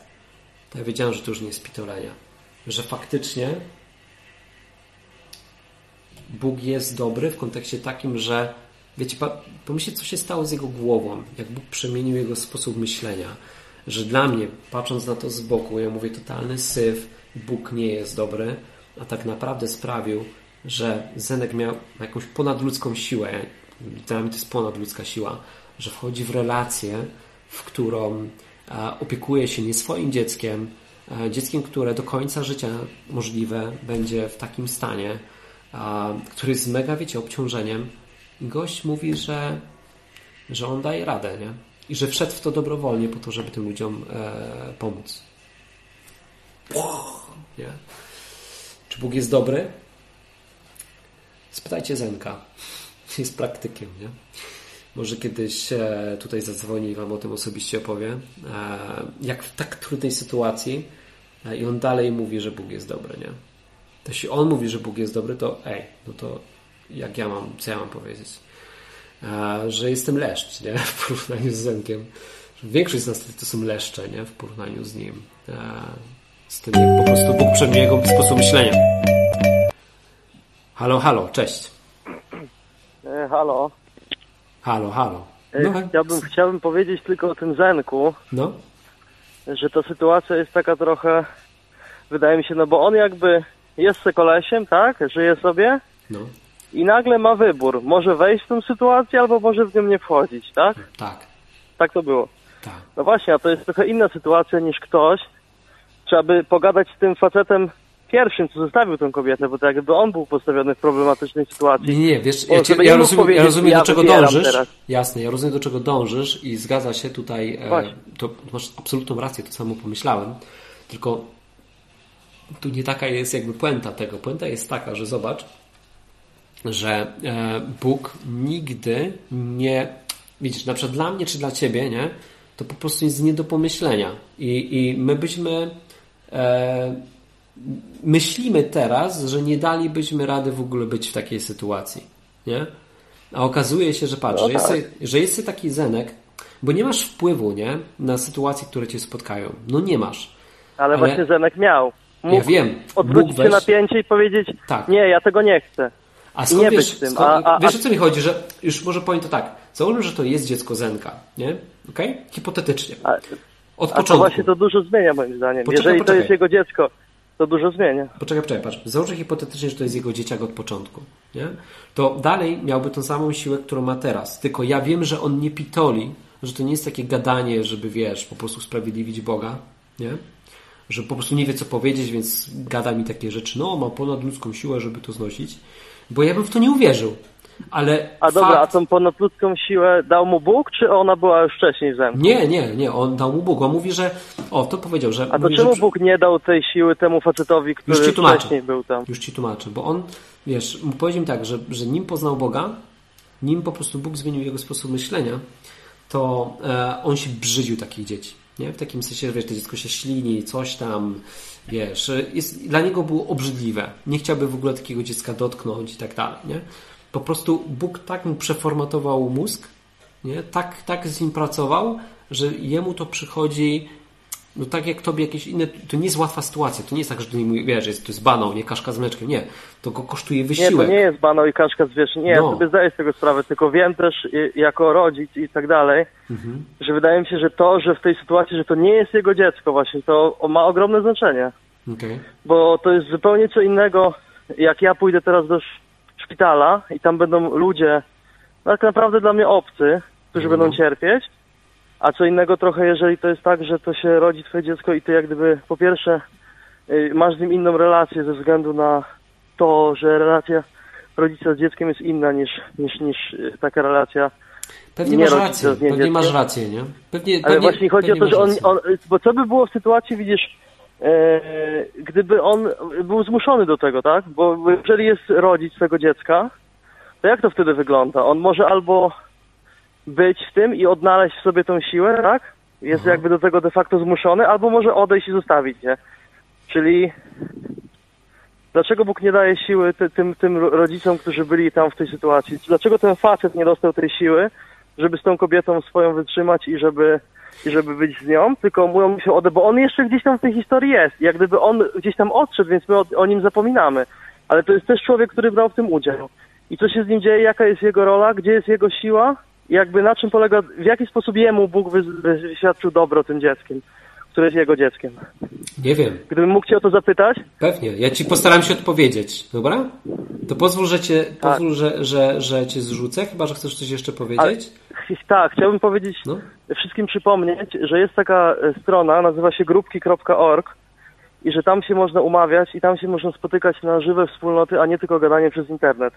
to ja wiedziałem, że to już nie jest pitolenia. Że faktycznie Bóg jest dobry w kontekście takim, że wiecie, pomyślcie, co się stało z jego głową, jak Bóg przemienił jego sposób myślenia. Że dla mnie, patrząc na to z boku, ja mówię totalny syf, Bóg nie jest dobry, a tak naprawdę sprawił, że Zenek miał jakąś ponadludzką siłę. Dla mnie to jest ponadludzka siła, że wchodzi w relację, w którą opiekuje się nie swoim dzieckiem, dzieckiem, które do końca życia możliwe będzie w takim stanie, który jest mega, wiecie, obciążeniem. I gość mówi, że, że on daje radę, nie? I że wszedł w to dobrowolnie po to, żeby tym ludziom e, pomóc. Nie? Czy Bóg jest dobry? Spytajcie Zenka. Jest praktykiem, nie? Może kiedyś e, tutaj zadzwoni i Wam o tym osobiście opowie. E, jak w tak trudnej sytuacji e, i on dalej mówi, że Bóg jest dobry, nie? To jeśli on mówi, że Bóg jest dobry, to ej, no to jak ja mam, co ja mam powiedzieć? Że jestem leszcz, nie? W porównaniu z Zenkiem. Większość z nas to są leszcze, nie? W porównaniu z nim. Z tym, jak po prostu Bóg przemienił jego sposób myślenia. Halo, halo, cześć. E, halo. Halo, halo. E, no, chciałbym, chciałbym powiedzieć tylko o tym Zenku. No. Że ta sytuacja jest taka trochę, wydaje mi się, no bo on jakby jest se kolesiem, tak? Żyje sobie. No. I nagle ma wybór. Może wejść w tę sytuację, albo może w nią nie wchodzić, tak? Tak. Tak to było. Tak. No właśnie, a to jest trochę inna sytuacja niż ktoś. Trzeba by pogadać z tym facetem pierwszym, co zostawił tę kobietę, bo tak jakby on był postawiony w problematycznej sytuacji. Nie, nie, wiesz, ja, cię, ja, rozumiem, ja rozumiem, do czego dążysz. Teraz. Jasne, ja rozumiem, do czego dążysz i zgadza się tutaj, e, to masz absolutną rację, to samo pomyślałem, tylko tu nie taka jest jakby puenta tego. Puenta jest taka, że zobacz, że e, Bóg nigdy nie, widzisz, na przykład dla mnie czy dla ciebie, nie, to po prostu jest nie do pomyślenia i, i my byśmy e, myślimy teraz, że nie dalibyśmy rady w ogóle być w takiej sytuacji. Nie? A okazuje się, że patrz, no że, tak. jest, że jest taki zenek, bo nie masz wpływu nie, na sytuacje, które cię spotkają. No nie masz. Ale, Ale... właśnie zenek miał. Mógł ja wiem. Odwrócić się napięcie i powiedzieć, tak. nie, ja tego nie chcę. A skąd nie wiesz, skąd, a, a, wiesz o co mi chodzi, że już może powiem to tak. Załóżmy, że to jest dziecko Zenka, nie? Okej? Okay? Hipotetycznie. Od a początku. to właśnie to dużo zmienia moim zdaniem. Poczekaj, Jeżeli poczekaj. to jest jego dziecko, to dużo zmienia. Poczekaj, poczekaj, patrz. Załóżmy hipotetycznie, że to jest jego dzieciak od początku, nie? To dalej miałby tą samą siłę, którą ma teraz. Tylko ja wiem, że on nie pitoli, że to nie jest takie gadanie, żeby, wiesz, po prostu usprawiedliwić Boga, nie? Że po prostu nie wie, co powiedzieć, więc gada mi takie rzeczy. No, ma ponadludzką siłę, żeby to znosić. Bo ja bym w to nie uwierzył. Ale a dobra, fakt... a tą ponadludzką siłę dał mu Bóg, czy ona była już wcześniej w zemku? Nie, nie, nie, on dał mu Bóg. On mówi, że. O, to powiedział, że. A to mówi, czemu że... Bóg nie dał tej siły temu facetowi, który wcześniej był tam? Już ci tłumaczę, bo on, wiesz, powiedział tak, że, że nim poznał Boga, nim po prostu Bóg zmienił jego sposób myślenia, to e, on się brzydził takich dzieci. Nie? W takim sensie, że wiesz, to dziecko się ślini, coś tam, wiesz, jest, dla niego było obrzydliwe. Nie chciałby w ogóle takiego dziecka dotknąć i tak dalej, nie? Po prostu Bóg tak mu przeformatował mózg, nie? Tak, tak z nim pracował, że jemu to przychodzi no tak jak tobie jakieś inne, to nie jest łatwa sytuacja, to nie jest tak, że ty nie wiesz, jest, to jest banał, nie kaszka z mleczkiem, nie, to go kosztuje wysiłek. Nie, to nie jest banał i kaszka z wiesz, nie, no. ja sobie zdaję z tego sprawę, tylko wiem też y, jako rodzic i tak dalej, mhm. że wydaje mi się, że to, że w tej sytuacji, że to nie jest jego dziecko właśnie, to ma ogromne znaczenie. Okay. Bo to jest zupełnie co innego, jak ja pójdę teraz do szpitala i tam będą ludzie tak naprawdę dla mnie obcy, którzy No. będą cierpieć, a co innego trochę, jeżeli to jest tak, że to się rodzi twoje dziecko i ty jak gdyby po pierwsze y, masz z nim inną relację ze względu na to, że relacja rodzica z dzieckiem jest inna niż, niż, niż y, taka relacja Pewnie Nie masz rację, pewnie masz rację, nie? Pewnie, Ale pewnie, właśnie chodzi o to, że on, on. Bo co by było w sytuacji, widzisz, e, gdyby on był zmuszony do tego, tak? Bo jeżeli jest rodzic tego dziecka, to jak to wtedy wygląda? On może albo być w tym i odnaleźć w sobie tą siłę, tak? Jest Mhm. jakby do tego de facto zmuszony, albo może odejść i zostawić je. Czyli dlaczego Bóg nie daje siły ty, tym, tym rodzicom, którzy byli tam w tej sytuacji? Dlaczego ten facet nie dostał tej siły, żeby z tą kobietą swoją wytrzymać i żeby, i żeby być z nią, tylko mówią mu się ode, bo on jeszcze gdzieś tam w tej historii jest. Jak gdyby on gdzieś tam odszedł, więc my o, o nim zapominamy. Ale to jest też człowiek, który brał w tym udział. I co się z nim dzieje, jaka jest jego rola, gdzie jest jego siła, jakby na czym polega, w jaki sposób jemu Bóg wy- wyświadczył dobro tym dzieckiem, które jest jego dzieckiem. Nie wiem, Gdybym mógł cię o to zapytać, pewnie. Ja ci postaram się odpowiedzieć, dobra? To pozwól, że cię, Tak. pozwól, że, że, że cię zrzucę, chyba, że chcesz coś jeszcze powiedzieć. tak, chciałbym powiedzieć, No. wszystkim przypomnieć, że jest taka e, strona, nazywa się grupki.org i że tam się można umawiać i tam się można spotykać na żywe wspólnoty, a nie tylko gadanie przez internet.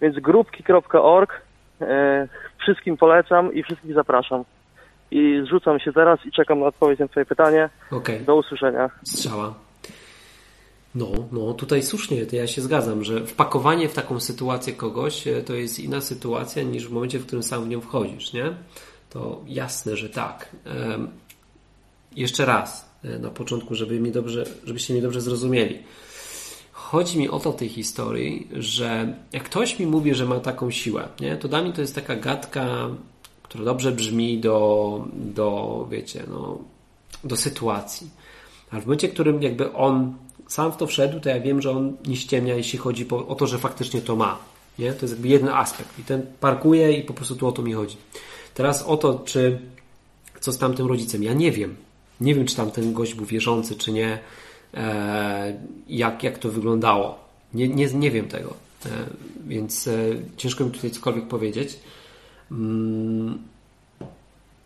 Więc grupki.org wszystkim polecam i wszystkich zapraszam. I zrzucam się teraz i czekam na odpowiedź na twoje pytanie. Okej, Do usłyszenia. strzała. No, no, tutaj słusznie, to ja się zgadzam, że wpakowanie w taką sytuację kogoś e, to jest inna sytuacja niż w momencie, w którym sam w nią wchodzisz, nie? To jasne, że tak. Jeszcze raz, e, na początku, żeby mnie dobrze, żebyście mnie dobrze zrozumieli. Chodzi mi o to w tej historii, że jak ktoś mi mówi, że ma taką siłę, nie, to dla mnie to jest taka gadka, która dobrze brzmi do, do wiecie, no, do sytuacji. Ale w momencie, w którym jakby on sam w to wszedł, to ja wiem, że on nie ściemnia, jeśli chodzi o to, że faktycznie to ma. Nie? To jest jakby jeden aspekt. I ten parkuje i po prostu tu o to mi chodzi. Teraz o to, czy co z tamtym rodzicem. Ja nie wiem. Nie wiem, czy tamten gość był wierzący, czy nie. E, jak, jak to wyglądało. Nie, nie, nie wiem tego. E, więc e, ciężko mi tutaj cokolwiek powiedzieć. Mm,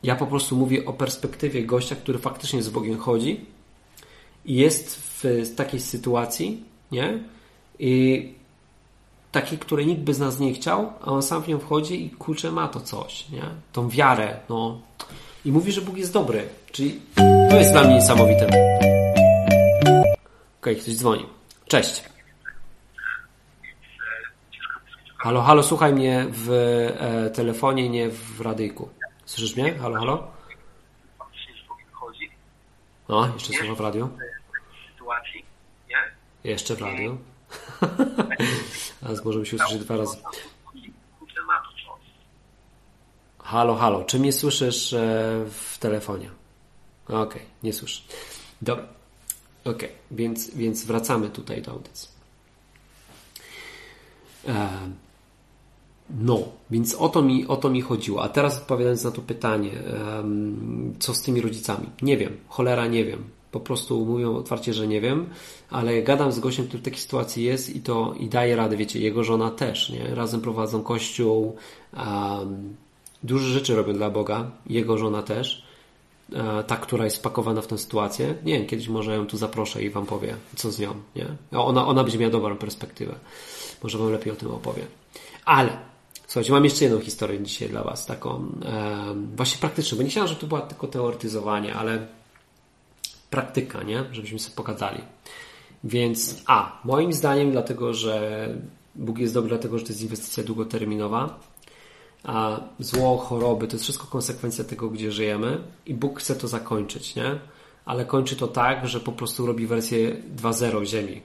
ja po prostu mówię o perspektywie gościa, który faktycznie z Bogiem chodzi i jest w takiej sytuacji, nie? I takiej, której nikt by z nas nie chciał, a on sam w nią wchodzi i kurczę ma to coś, nie? Tą wiarę, no. I mówi, że Bóg jest dobry. Czyli to jest dla mnie niesamowite. Okej, ktoś dzwoni. Cześć. Halo, halo, słuchaj mnie w e, telefonie, nie w radyjku. Słyszysz mnie? Halo, halo? No, jeszcze słyszę w radio. sytuacji, nie? Jeszcze w radio. A możemy się usłyszeć dwa razy. Halo, halo, czy mnie słyszysz e, w telefonie? Okej, nie słyszę. Dobra. Okej, więc, więc wracamy tutaj do audycji. E, no, więc o to, mi, o to mi chodziło. A teraz odpowiadając na to pytanie, co z tymi rodzicami? Nie wiem, cholera nie wiem. Po prostu mówią otwarcie, że nie wiem, ale gadam z gościem, który w takiej sytuacji jest i to i daje radę, wiecie, jego żona też, nie? Razem prowadzą kościół, um, dużo rzeczy robią dla Boga, jego żona też, ta, która jest spakowana w tę sytuację. Nie wiem, kiedyś może ją tu zaproszę i wam powie, co z nią, nie? Ona, ona będzie miała dobrą perspektywę. Może wam lepiej o tym opowie. Ale Słuchajcie, mam jeszcze jedną historię dzisiaj dla Was, taką e, właśnie praktyczną, bo nie chciałem, żeby to była tylko teoretyzowanie, ale praktyka, nie? Żebyśmy sobie pogadali. Więc a, moim zdaniem dlatego, że Bóg jest dobry, dlatego, że to jest inwestycja długoterminowa, a zło, choroby, to jest wszystko konsekwencja tego, gdzie żyjemy i Bóg chce to zakończyć, nie? Ale kończy to tak, że po prostu robi wersję 2.0 Ziemi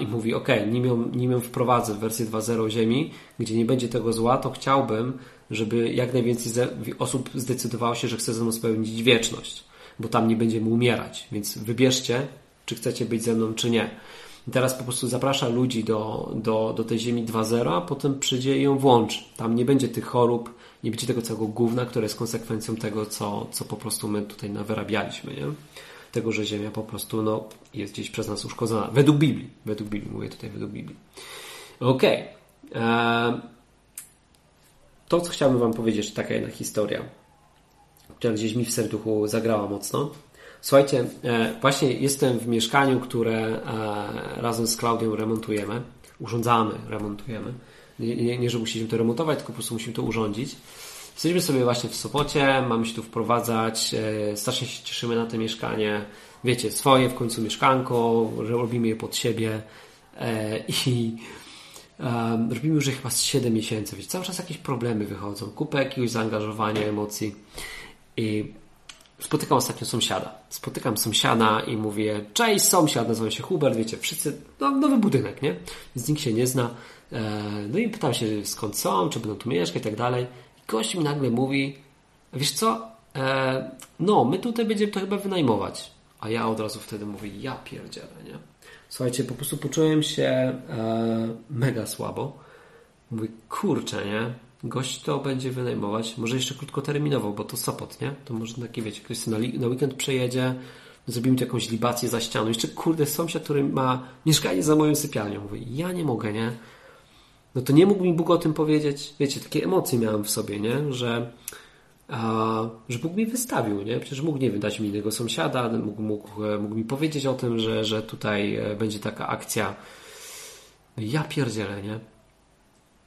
i mówi, ok, nim ją, nim ją wprowadzę w wersję 2.0 Ziemi, gdzie nie będzie tego zła, to chciałbym, żeby jak najwięcej osób zdecydowało się, że chce ze mną spędzić wieczność, bo tam nie będziemy umierać, więc wybierzcie, czy chcecie być ze mną, czy nie. I teraz po prostu zaprasza ludzi do, do, do tej ziemi 2.0, a potem przyjdzie i ją włączy. Tam nie będzie tych chorób, nie będzie tego całego gówna, które jest konsekwencją tego, co, co po prostu my tutaj nawyrabialiśmy, nie? Tego, że ziemia po prostu no, jest gdzieś przez nas uszkodzona. Według Biblii. Według Biblii, mówię tutaj według Biblii. Okej. Eee, to, co chciałbym Wam powiedzieć, taka jedna historia, która gdzieś mi w serduchu zagrała mocno. Słuchajcie, e, właśnie jestem w mieszkaniu, które e, razem z Klaudią remontujemy, urządzamy, remontujemy. Nie, nie, nie, że musimy to remontować, tylko po prostu musimy to urządzić. Jesteśmy sobie właśnie w Sopocie, mamy się tu wprowadzać, e, strasznie się cieszymy na to mieszkanie. Wiecie, swoje w końcu mieszkanko, robimy je pod siebie i robimy już je chyba z 7 miesięcy. Wiecie, cały czas jakieś problemy wychodzą, kupę jakiegoś zaangażowania, emocji i spotykam ostatnio sąsiada. Spotykam sąsiada i mówię, cześć sąsiad, nazywam się Hubert, wiecie, wszyscy, no, nowy budynek, nie? Więc nikt się nie zna. E, no i pytam się skąd są, czy będą tu mieszkać i tak dalej. I gość mi nagle mówi, wiesz co, e, no my tutaj będziemy to chyba wynajmować. A ja od razu wtedy mówię, ja pierdzielę, nie? Słuchajcie, po prostu poczułem się e, mega słabo. Mówię, kurczę, nie? Gość to będzie wynajmować, może jeszcze krótkoterminowo, bo to Sopot, nie? To może taki, wiecie, ktoś na, na weekend przejedzie, zrobimy tu jakąś libację za ścianą. Jeszcze, kurde, sąsiad, który ma mieszkanie za moją sypialnią. Mówię, ja nie mogę, nie? No to nie mógł mi Bóg o tym powiedzieć. Wiecie, takie emocje miałem w sobie, nie? Że, a, że Bóg mi wystawił, nie? Przecież mógł, nie wiem, dać mi innego sąsiada, mógł, mógł, mógł mi powiedzieć o tym, że, że tutaj e, będzie taka akcja. Ja pierdzielę, nie?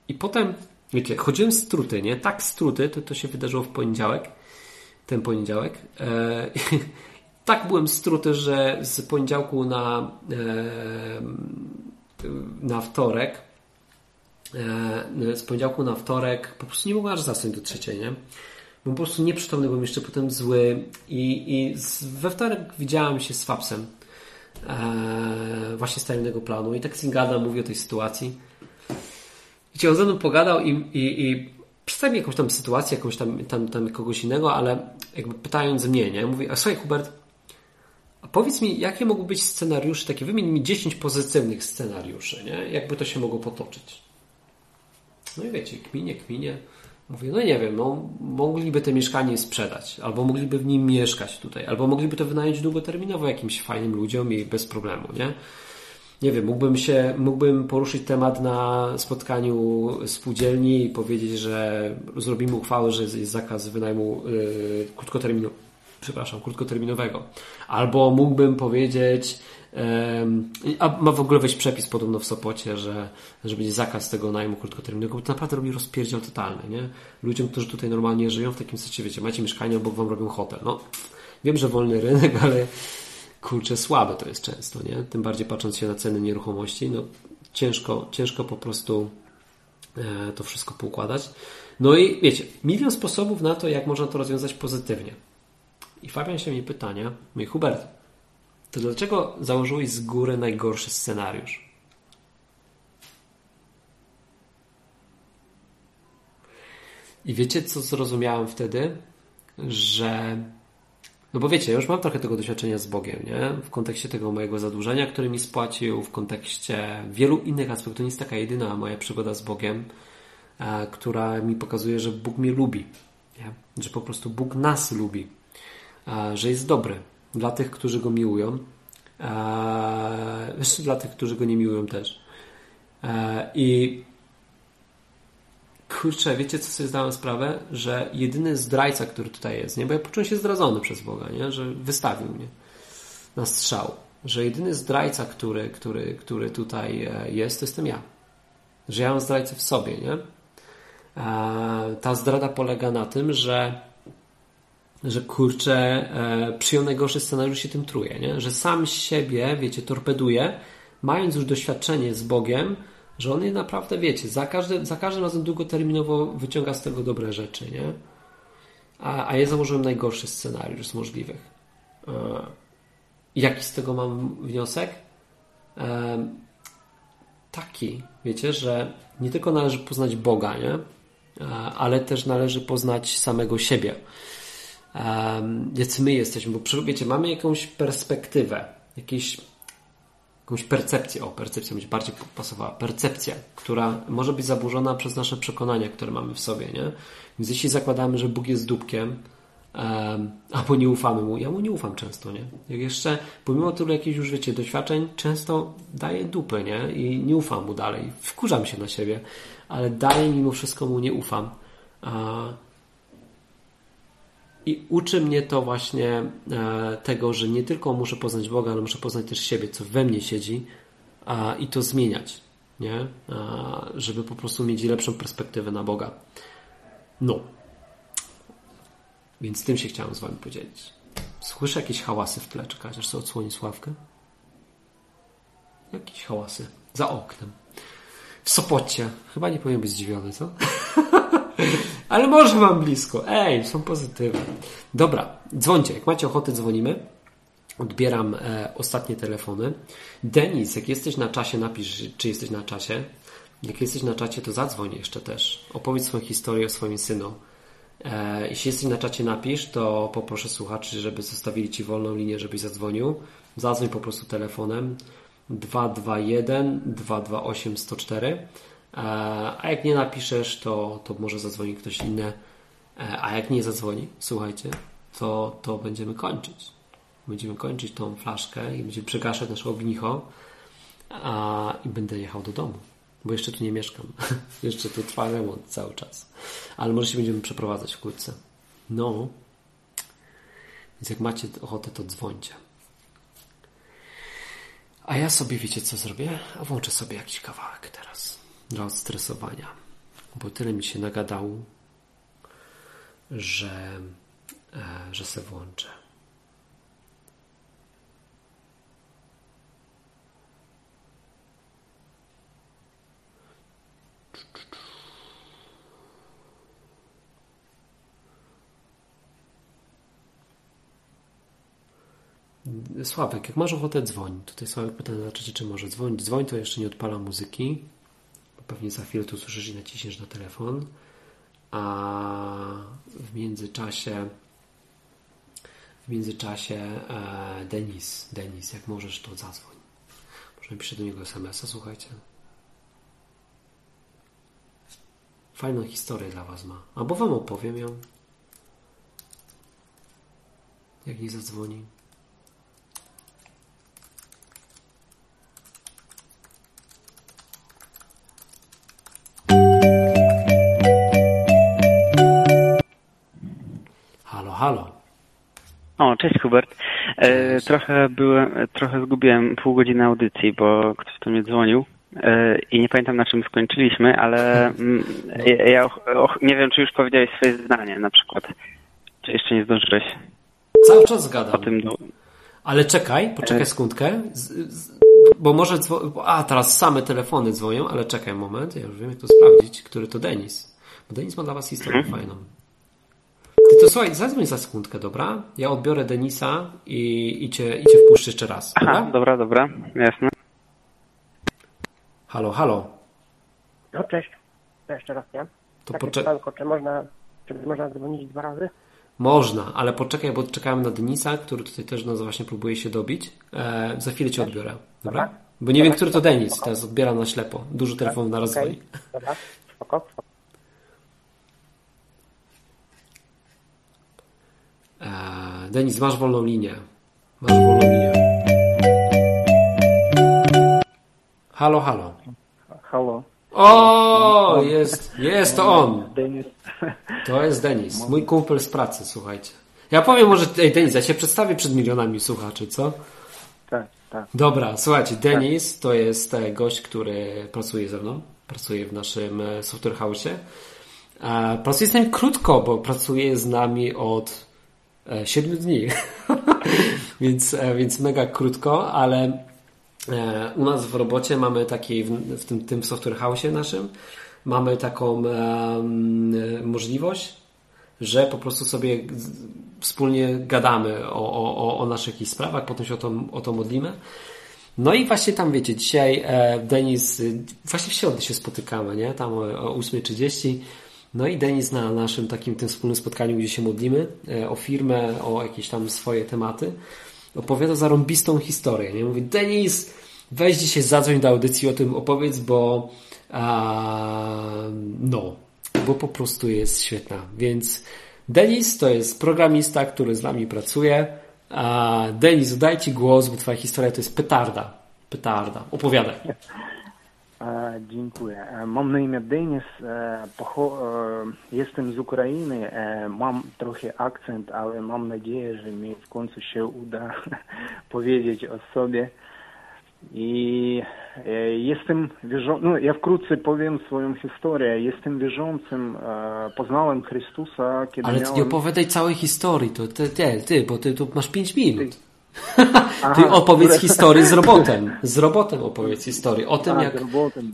I potem Wiecie, chodziłem z truty, nie? Tak z truty, to, to się wydarzyło w poniedziałek. Ten poniedziałek. E, tak byłem struty, że z poniedziałku na, e, na wtorek e, z poniedziałku na wtorek po prostu nie mogłem aż zasnąć do trzeciej, nie? Byłem po prostu nieprzytomny, byłem jeszcze potem zły i, i z, we wtorek widziałem się z Fapsem e, właśnie z tajemnego planu i tak z Ingada mówi o tej sytuacji Wiecie, on ze mną pogadał i, i, i przedstawił jakąś tam sytuację, jakąś tam, tam, tam kogoś innego, ale jakby pytając mnie, nie? Mówi, a słuchaj Hubert, a powiedz mi, jakie mogą być scenariusze, takie wymień mi 10 pozytywnych scenariuszy, nie? Jakby to się mogło potoczyć. No i wiecie, kminie, kminie. Mówię, no nie wiem, no mogliby te mieszkanie sprzedać, albo mogliby w nim mieszkać tutaj, albo mogliby to wynająć długoterminowo jakimś fajnym ludziom i bez problemu, nie? Nie wiem, mógłbym się, mógłbym poruszyć temat na spotkaniu spółdzielni i powiedzieć, że zrobimy uchwałę, że jest zakaz wynajmu yy, krótkoterminu, przepraszam, krótkoterminowego. Albo mógłbym powiedzieć, yy, a ma w ogóle wejść przepis podobno w Sopocie, że, że będzie zakaz tego najmu krótkoterminowego, bo to naprawdę robi rozpierdziel totalny, nie? Ludziom, którzy tutaj normalnie żyją w takim sensie, wiecie, macie mieszkanie, obok wam robią hotel. No, wiem, że wolny rynek, ale kurczę, słabe to jest często, nie? Tym bardziej patrząc się na ceny nieruchomości, no ciężko, ciężko po prostu e, to wszystko poukładać. No i wiecie, milion sposobów na to, jak można to rozwiązać pozytywnie. I Fabian się mi pytania, mówi Hubert, to dlaczego założyłeś z góry najgorszy scenariusz? I wiecie, co zrozumiałem wtedy? Że no bo wiecie, już mam trochę tego doświadczenia z Bogiem, nie? W kontekście tego mojego zadłużenia, który mi spłacił, w kontekście wielu innych aspektów. To nie jest taka jedyna moja przygoda z Bogiem, e, która mi pokazuje, że Bóg mnie lubi, nie? Że po prostu Bóg nas lubi, e, że jest dobry dla tych, którzy Go miłują, jeszcze dla tych, którzy Go nie miłują też. E, I kurczę, wiecie co sobie zdałem sprawę? Że jedyny zdrajca, który tutaj jest, nie? Bo ja poczułem się zdradzony przez Boga, nie? Że wystawił mnie na strzał. Że jedyny zdrajca, który, który, który tutaj e, jest, to jestem ja. Że ja mam zdrajcę w sobie, nie? Ta zdrada polega na tym, że że kurczę, e, przyjął najgorszy scenariusz się tym truje, nie? Że sam siebie, wiecie, torpeduje, mając już doświadczenie z Bogiem, że on je naprawdę, wiecie, za, za każdym razem długoterminowo wyciąga z tego dobre rzeczy, nie? A, a ja założyłem najgorszy scenariusz z możliwych. E, jaki z tego mam wniosek? E, taki, wiecie, że nie tylko należy poznać Boga, nie? E, ale też należy poznać samego siebie. Jacy my jesteśmy, bo wiecie, mamy jakąś perspektywę, jakieś jakąś percepcję, o percepcja będzie bardziej pasowała, percepcja, która może być zaburzona przez nasze przekonania, które mamy w sobie, nie? Więc jeśli zakładamy, że Bóg jest dupkiem, um, albo nie ufamy Mu, ja Mu nie ufam często, nie? Jak jeszcze, pomimo tylu jakichś już, wiecie, doświadczeń, często daję dupy, nie? I nie ufam Mu dalej. Wkurzam się na siebie, ale dalej mimo wszystko Mu nie ufam. I uczy mnie to właśnie e, tego, że nie tylko muszę poznać Boga, ale muszę poznać też siebie, co we mnie siedzi i to zmieniać, nie? żeby po prostu mieć lepszą perspektywę na Boga. No. Więc tym się chciałem z Wami podzielić. Słyszę jakieś hałasy w tle. Czekać, aż sobie odsłoni sławkę. Jakieś hałasy. Za oknem. W Sopocie. Chyba nie powinien być zdziwiony, co? Ale może mam blisko. Ej, są pozytywne. Dobra, dzwońcie. Jak macie ochotę, dzwonimy. Odbieram e, ostatnie telefony. Denis, jak jesteś na czasie, napisz, czy jesteś na czasie. Jak jesteś na czacie, to zadzwoń jeszcze też. Opowiedz swoją historię o swoim synu. E, jeśli jesteś na czacie, napisz, to poproszę słuchaczy, żeby zostawili Ci wolną linię, żebyś zadzwonił. Zadzwoń po prostu telefonem 221 228 104 a jak nie napiszesz, to, to może zadzwoni ktoś inny. E, a jak nie zadzwoni, słuchajcie, to, to będziemy kończyć. Będziemy kończyć tą flaszkę i będziemy przegaszać nasze ognicho a, i będę jechał do domu. Bo jeszcze tu nie mieszkam. jeszcze tu trwa remont cały czas. Ale może się będziemy przeprowadzać wkrótce. No. Więc jak macie ochotę, to dzwońcie. A ja sobie wiecie co zrobię? Włączę sobie jakiś kawałek teraz dla odstresowania. Bo tyle mi się nagadał, że, e, że se włączę. Sławek, jak masz ochotę, dzwoń. Tutaj Sławek pyta na czacie, czy może dzwonić. Dzwoń, to jeszcze nie odpala muzyki. Pewnie za chwilę tu słyszysz i naciśniesz na telefon. A w międzyczasie w międzyczasie e, Denis, Denis, jak możesz, to zadzwoń. Może napiszę do niego SMS-a, słuchajcie. Fajną historię dla Was ma. Albo Wam opowiem ją. Jak nie zadzwoni. Halo. O, cześć Hubert. E, trochę byłem, trochę zgubiłem pół godziny audycji, bo ktoś do mnie dzwonił e, i nie pamiętam na czym skończyliśmy, ale mm, ja, ja och, nie wiem, czy już powiedziałeś swoje zdanie na przykład. Czy jeszcze nie zdążyłeś? Cały czas zgadam. O tym. Ale czekaj, poczekaj e. sekundkę, z, z, bo może dzwo... A, teraz same telefony dzwonią, ale czekaj moment, ja już wiem jak to sprawdzić, który to Denis. Bo Denis ma dla was historię mhm. fajną. Ty to słuchaj, zadzwoń za sekundkę, dobra? Ja odbiorę Denisa i, i, cię, i cię wpuszczę jeszcze raz. Dobra? Aha, dobra, dobra, jasne. Halo, halo. No cześć. To jeszcze raz ja. To poczekaj. Czy można, czy można dzwonić dwa razy? Można, ale poczekaj, bo czekałem na Denisa, który tutaj też no, właśnie próbuje się dobić. E, za chwilę cię odbiorę. Dobra? Bo nie wiem, który to Denis. Teraz odbieram na ślepo. Dużo telefonów na rozwój. Dobra, spoko, spoko. Eee, Denis, masz wolną linię. Masz wolną linię. Halo, halo. Halo. O, jest, jest to on. Denis. To jest Denis, mój kumpel z pracy, słuchajcie. Ja powiem może, ej Denis, ja się przedstawię przed milionami słuchaczy, co? Tak, tak. Dobra, słuchajcie, Denis to jest e, gość, który pracuje ze mną, pracuje w naszym e, software house'ie. Pracuje z nami krótko, bo pracuje z nami od 7 e, dni. więc, e, więc mega krótko, ale e, u nas w robocie mamy taki, w tym, tym software house naszym, mamy taką możliwość, że po prostu sobie wspólnie gadamy o, o, o naszych sprawach, potem się o to, o to modlimy. No i właśnie tam wiecie, dzisiaj Denis, właśnie w środę się spotykamy, nie? Tam o, o 8.30 no i Denis na naszym takim tym wspólnym spotkaniu, gdzie się modlimy e, o firmę, o jakieś tam swoje tematy, opowiada zarąbistą historię. Nie? Mówi, Denis, weź dzisiaj zadzwoń do audycji o tym opowiedz, bo a, no, bo po prostu jest świetna. Więc Denis to jest programista, który z nami pracuje. A Denis, daj Ci głos, bo Twoja historia to jest petarda. Petarda. Opowiadaj. E, dziękuję. E, Mam na imię Denis. E, Jestem z Ukrainy. Mam trochę akcent, ale mam nadzieję, że mi w końcu się uda powiedzieć o sobie. I jestem wierzą... no, ja wkrótce powiem swoją historię. Jestem wierzącym. Poznałem Chrystusa, kiedy Ale ty miałem... nie opowiadaj całej historii, to ty, ty, ty bo ty tu masz 5 minut. Aha, Ty opowiedz które- historię z robotem. Z robotem opowiedz historię. O tym, A, jak.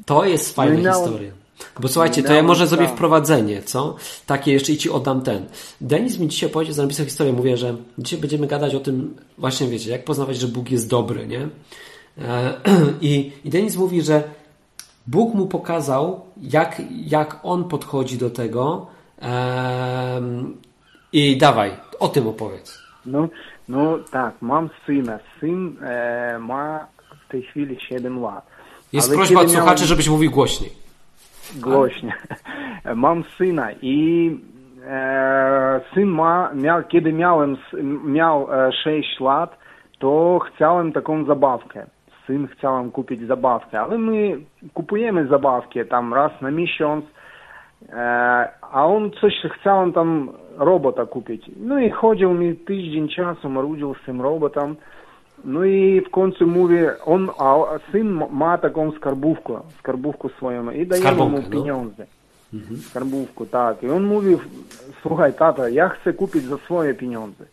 To jest fajna No miałem- historia. Bo słuchajcie, to ja może zrobię tak. wprowadzenie, co? Takie jeszcze i ci oddam ten. Denis mi dzisiaj powiedział, że napisał historię. Mówię, że dzisiaj będziemy gadać o tym, właśnie wiecie, jak poznawać, że Bóg jest dobry, nie? E, I, i Denis mówi, że Bóg mu pokazał, jak, jak on podchodzi do tego. I dawaj, o tym opowiedz. No, no tak, mam syna. Syn e, ma w tej chwili 7 lat. Jest Ale prośba od słuchaczy, miałem- żebyś mówił głośniej. Głośno. Mam syna i e, syn ma, miał, kiedy miałem, miał e, 6 lat, to chciałem taką zabawkę. Syn chciałem kupić zabawkę, ale my kupujemy zabawkę tam raz na miesiąc, e, a on coś chciałem tam robota kupić. No i chodził mi tydzień czasu, marudził z tym robotem. No i w końcu mówi, on, a syn ma taką skarbówkę, skarbówkę swoją i daje mu Skarbonkę, no. pieniądze. Skarbówkę, tak. I on mówi, słuchaj tata, ja chcę kupić za swoje pieniądze.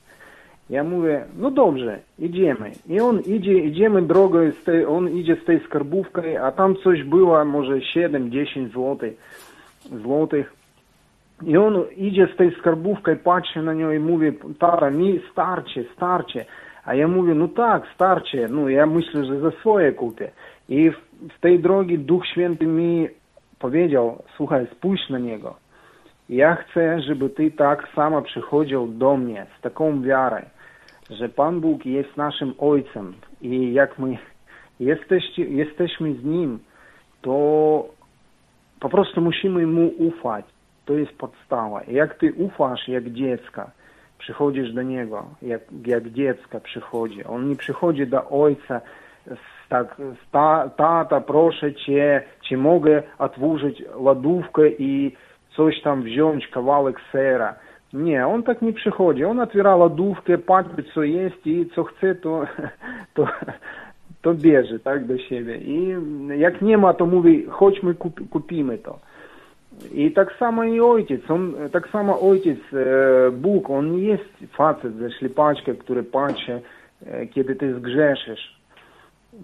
Ja mówię, no dobrze, idziemy. I on idzie, idziemy drogą, z tej, on idzie z tej skarbówką, a tam coś było, może 7-10 złotych. Złotych. I on idzie z tej skarbówką, patrzy na nią i mówi, tata, mi starcie, starcie. A ja mówię, no tak, starcie, no ja myślę, że za swoje kupię. I w, tej drogi Duch Święty mi powiedział, słuchaj, spójrz na niego. Ja chcę, żeby ty tak samo przychodził do mnie z taką wiarą, że Pan Bóg jest naszym Ojcem i jak my jesteście, jesteśmy z Nim, to po prostu musimy Mu ufać. To jest podstawa. Jak ty ufasz jak dziecko, przychodzisz do Niego, jak, jak dziecko przychodzi. On nie przychodzi do Ojca z tak, z ta, tata, proszę Cię, czy mogę otworzyć lodówkę i coś tam wziąć, kawałek sera. Nie, on tak nie przychodzi. On otwiera lodówkę, patrzy co jest i co chce, to, to, to bierze tak do siebie. I jak nie ma, to mówi, chodźmy kup, kupimy to. I tak samo i ojciec, on, tak samo ojciec, e, Bóg, on jest facet ze ślipaczkę, który patrzy, e, kiedy ty zgrzeszysz.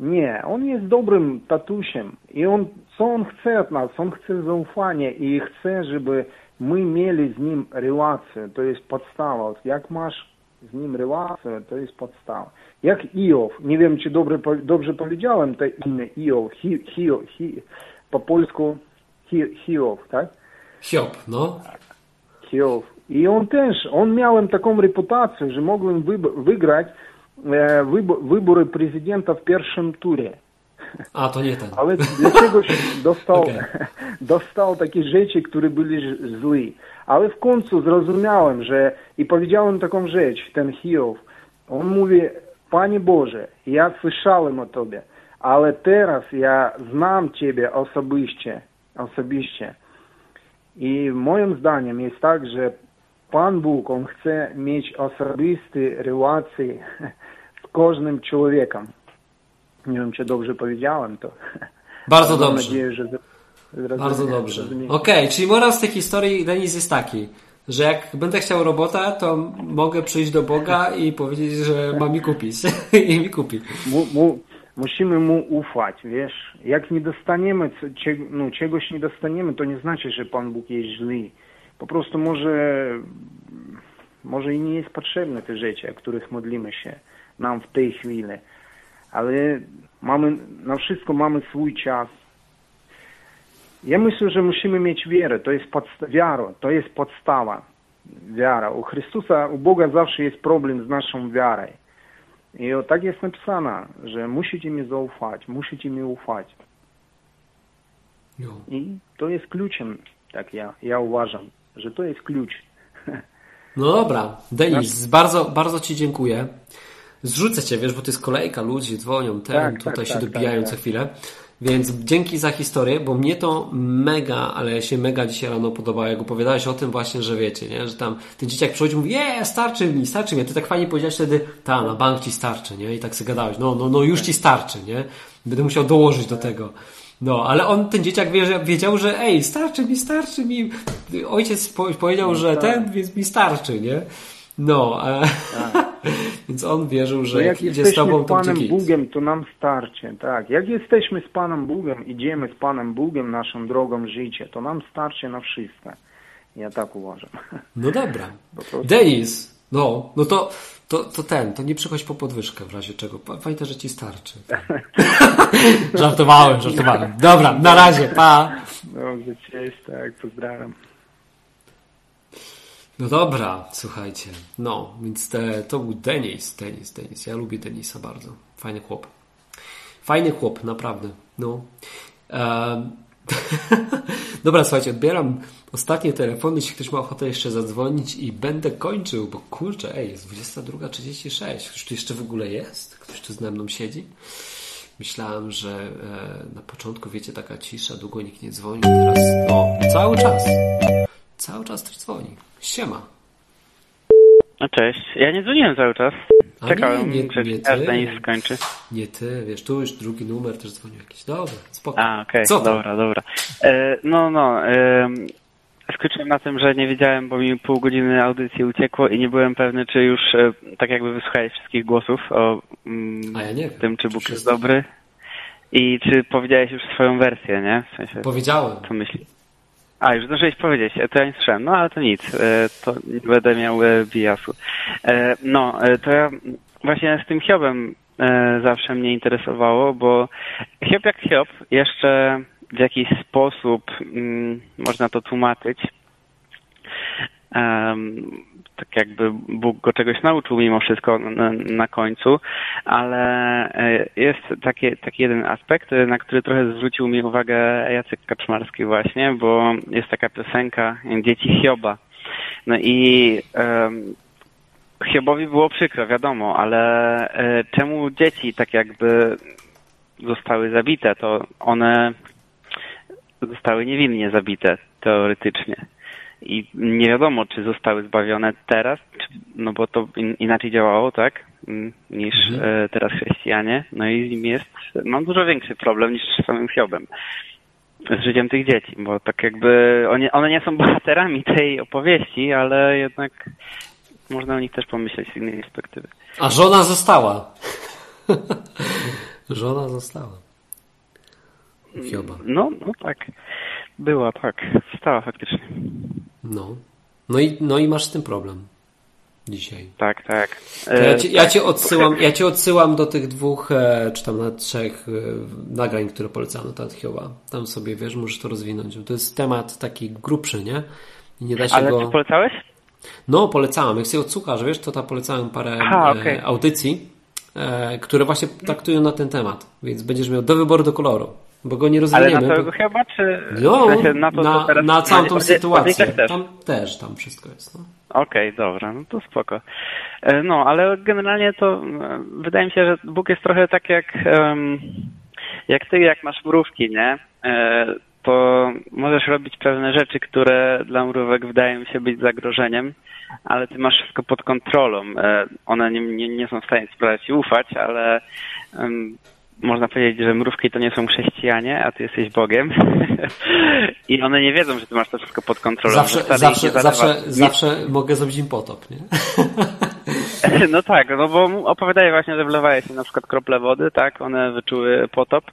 Nie, on jest dobrym tatusiem i on, co on chce od nas? On chce zaufania i chce, żeby my mieli z nim relację, to jest podstawa. Jak masz z nim relację, to jest podstawa. Jak Iov, nie wiem, czy dobrze, dobrze powiedziałem to imię Iov, hi, hi, hi, po polsku Hi- Hiob, tak? Hiob, no. Hiob. I on też, on miałem taką reputację, że mogłem wyb- wygrać e, wybo- wybory prezydenta w pierwszym turze. A, to nie ten. Ale dlaczego dostał, Okej. dostał takie rzeczy, które były ż- złe. Ale w końcu zrozumiałem, że i powiedziałem taką rzecz, ten Hiob. On mówi, Panie Boże, ja słyszałem o Tobie, ale teraz ja znam Ciebie osobiście, osobiście. I moim zdaniem jest tak, że Pan Bóg, On chce mieć osobiste relacje z każdym człowiekiem. Nie wiem, czy dobrze powiedziałem to. Bardzo mam dobrze. nadzieję, że Bardzo dobrze. Okej, czyli morał z tej historii, Denis, jest taki, że jak będę chciał robota, to mogę przyjść do Boga i powiedzieć, że ma mi kupić. I mi kupi. Mu, mu, musimy mu ufać, wiesz. Jak nie dostaniemy, cie, no, czegoś nie dostaniemy, to nie znaczy, że Pan Bóg jest źle. Po prostu może, może i nie jest potrzebne te rzeczy, o których modlimy się nam w tej chwili. Ale mamy, na wszystko mamy swój czas. Ja myślę, że musimy mieć wiarę. To jest podsta- wiara, to jest podstawa. Wiara. U Chrystusa, u Boga zawsze jest problem z naszą wiarą. I tak jest napisane, że musicie mi zaufać, musicie mi ufać. I to jest kluczem, tak ja, ja uważam, że to jest klucz. No dobra, Denis, bardzo, bardzo Ci dziękuję. Zrzucę Cię, wiesz, bo to jest kolejka, ludzie dzwonią, ten, Tak, tutaj tak, się tak, dobijają tak, co tak. chwilę. Więc dzięki za historię, bo mnie to mega, ale się mega dzisiaj rano podobało, jak opowiadałeś o tym właśnie, że wiecie, nie? że tam ten dzieciak przychodzi i mówi, je, starczy mi, starczy mi. A ty tak fajnie powiedziałeś wtedy, ta, na bank ci starczy, nie? I tak sobie gadałeś, no, no, no już ci starczy, nie? Będę musiał dołożyć do tego. No, ale on, ten dzieciak wie- wiedział, że ej, starczy mi, starczy mi. Ojciec po- powiedział, że ten, więc mi starczy, nie? No, a, więc on wierzył, że No jak jak idzie z tobą, z to Panem git. Bogiem, to nam starczy, tak. Jak jesteśmy z Panem Bogiem, idziemy z Panem Bogiem naszą drogą życia, to nam starczy na wszystko. Ja tak uważam. No dobra. Prostu. Denis, no, no to, to, to ten, to nie przychodź po podwyżkę w razie czego. Pa- Pamiętaj, że ci starczy. żartowałem, żartowałem. Dobra, na razie, pa. Dobrze, cześć, tak, pozdrawiam. No dobra, słuchajcie. No, więc te, to był Denis, Denis, Denis. Ja lubię Denisa bardzo. Fajny chłop. Fajny chłop, naprawdę. No. Dobra, słuchajcie, odbieram ostatnie telefony, jeśli ktoś ma ochotę jeszcze zadzwonić i będę kończył, bo kurczę, ej, jest 22.36. Ktoś tu jeszcze w ogóle jest? Ktoś tu ze mną siedzi? Myślałem, że e, na początku, wiecie, taka cisza, długo nikt nie dzwoni, teraz no, cały czas. Cały czas ktoś dzwoni. Siema. No cześć. Ja nie dzwoniłem cały czas. Czekałem, nie, nie, że nie aż. Denis skończy. Nie ty, wiesz, tu już drugi numer też dzwonił jakiś. Dobra, spoko. A, okej, tam? dobra, dobra. E, no, no, e, skończyłem na tym, że nie wiedziałem, bo mi pół godziny audycji uciekło i nie byłem pewny, czy już e, tak jakby wysłuchałeś wszystkich głosów o mm, ja wiem. tym, czy Bóg jest dobry i czy powiedziałeś już swoją wersję, nie? W sensie, Powiedziałem. co myślisz? A, już zdążyłeś powiedzieć, e, to ja nie słyszałem. No, ale to nic, e, to nie będę miał e, bijasu. No, to ja właśnie z tym Hiobem zawsze mnie interesowało, bo Hiob jak Hiob jeszcze w jakiś sposób mm, można to tłumaczyć. Tak jakby Bóg go czegoś nauczył mimo wszystko na, na końcu, ale e, jest taki, taki jeden aspekt, e, na który trochę zwrócił mi uwagę Jacek Kaczmarski właśnie, bo jest taka piosenka Dzieci Hioba. No i em, Hiobowi było przykro, wiadomo, ale e, czemu dzieci tak jakby zostały zabite, to one zostały niewinnie zabite teoretycznie. I nie wiadomo, czy zostały zbawione teraz, czy, no bo to in, inaczej działało, tak, mm, niż Mhm. e, teraz chrześcijanie. No i z nim jest, mam dużo większy problem niż z samym Hiobem. Z życiem tych dzieci, bo tak jakby oni, one nie są bohaterami tej opowieści, ale jednak można o nich też pomyśleć z innej perspektywy. A żona została. żona została. Hioba. No, no tak. Była, tak. Stała faktycznie. No. No i, no i masz z tym problem. Dzisiaj. Tak, tak. To ja, E, cię, ja tak. cię odsyłam, ja cię odsyłam do tych dwóch, e, czy tam na trzech e, nagrań, które polecano na temat Hioba. Tam sobie, wiesz, możesz to rozwinąć. Bo to jest temat taki grubszy, nie? I nie da się Ale go... czy polecałeś? No, polecałem. Jak sobie odsłuchasz, wiesz, to tam polecałem parę Aha, e, okej. audycji, e, które właśnie traktują na ten temat. Więc będziesz miał do wyboru, do koloru. Bo go nie Ale rozwiniemy. na całego bo... chyba, czy No, w sensie na to, na, teraz... na całą tą sytuację. też. Tam też, tam wszystko jest. No. Okej, dobra, no to spoko. E, No, ale generalnie to e, wydaje mi się, że Bóg jest trochę tak jak, jak ty, jak masz mrówki, nie? E, To możesz robić pewne rzeczy, które dla mrówek wydają się być zagrożeniem, ale ty masz wszystko pod kontrolą. One nie, nie, nie są w stanie ci ufać, ale można powiedzieć, że mrówki to nie są chrześcijanie, a ty jesteś Bogiem. I one nie wiedzą, że ty masz to wszystko pod kontrolą. Zawsze, zawsze, zawsze, zawsze mogę zrobić im potop, nie? No tak, no bo opowiadaje właśnie, że wlewałeś się na przykład krople wody, tak, one wyczuły potop,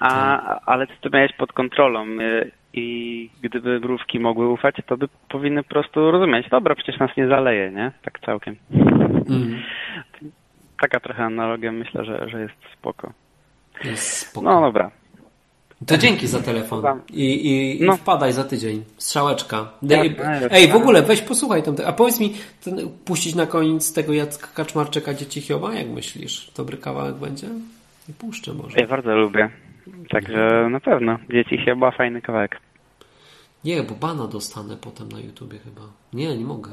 a, ale ty to miałeś pod kontrolą y, i gdyby mrówki mogły ufać, to by powinny po prostu rozumieć, dobra, przecież nas nie zaleje, nie? Tak całkiem. Mm. Taka trochę analogia, myślę, że, że jest spoko. No dobra. To dzięki za telefon. I, i, i No. wpadaj za tydzień. Strzałeczka. Ej, w ogóle weź posłuchaj tam. A powiedz mi, ten, puścić na koniec tego Jacka Kaczmarczyka Dzieci Hioba? Jak myślisz? Dobry kawałek będzie? I puszczę może. Ja bardzo lubię. Także na pewno. Dzieci chyba fajny kawałek. Nie, bo bana dostanę potem na YouTubie chyba. Nie, nie mogę.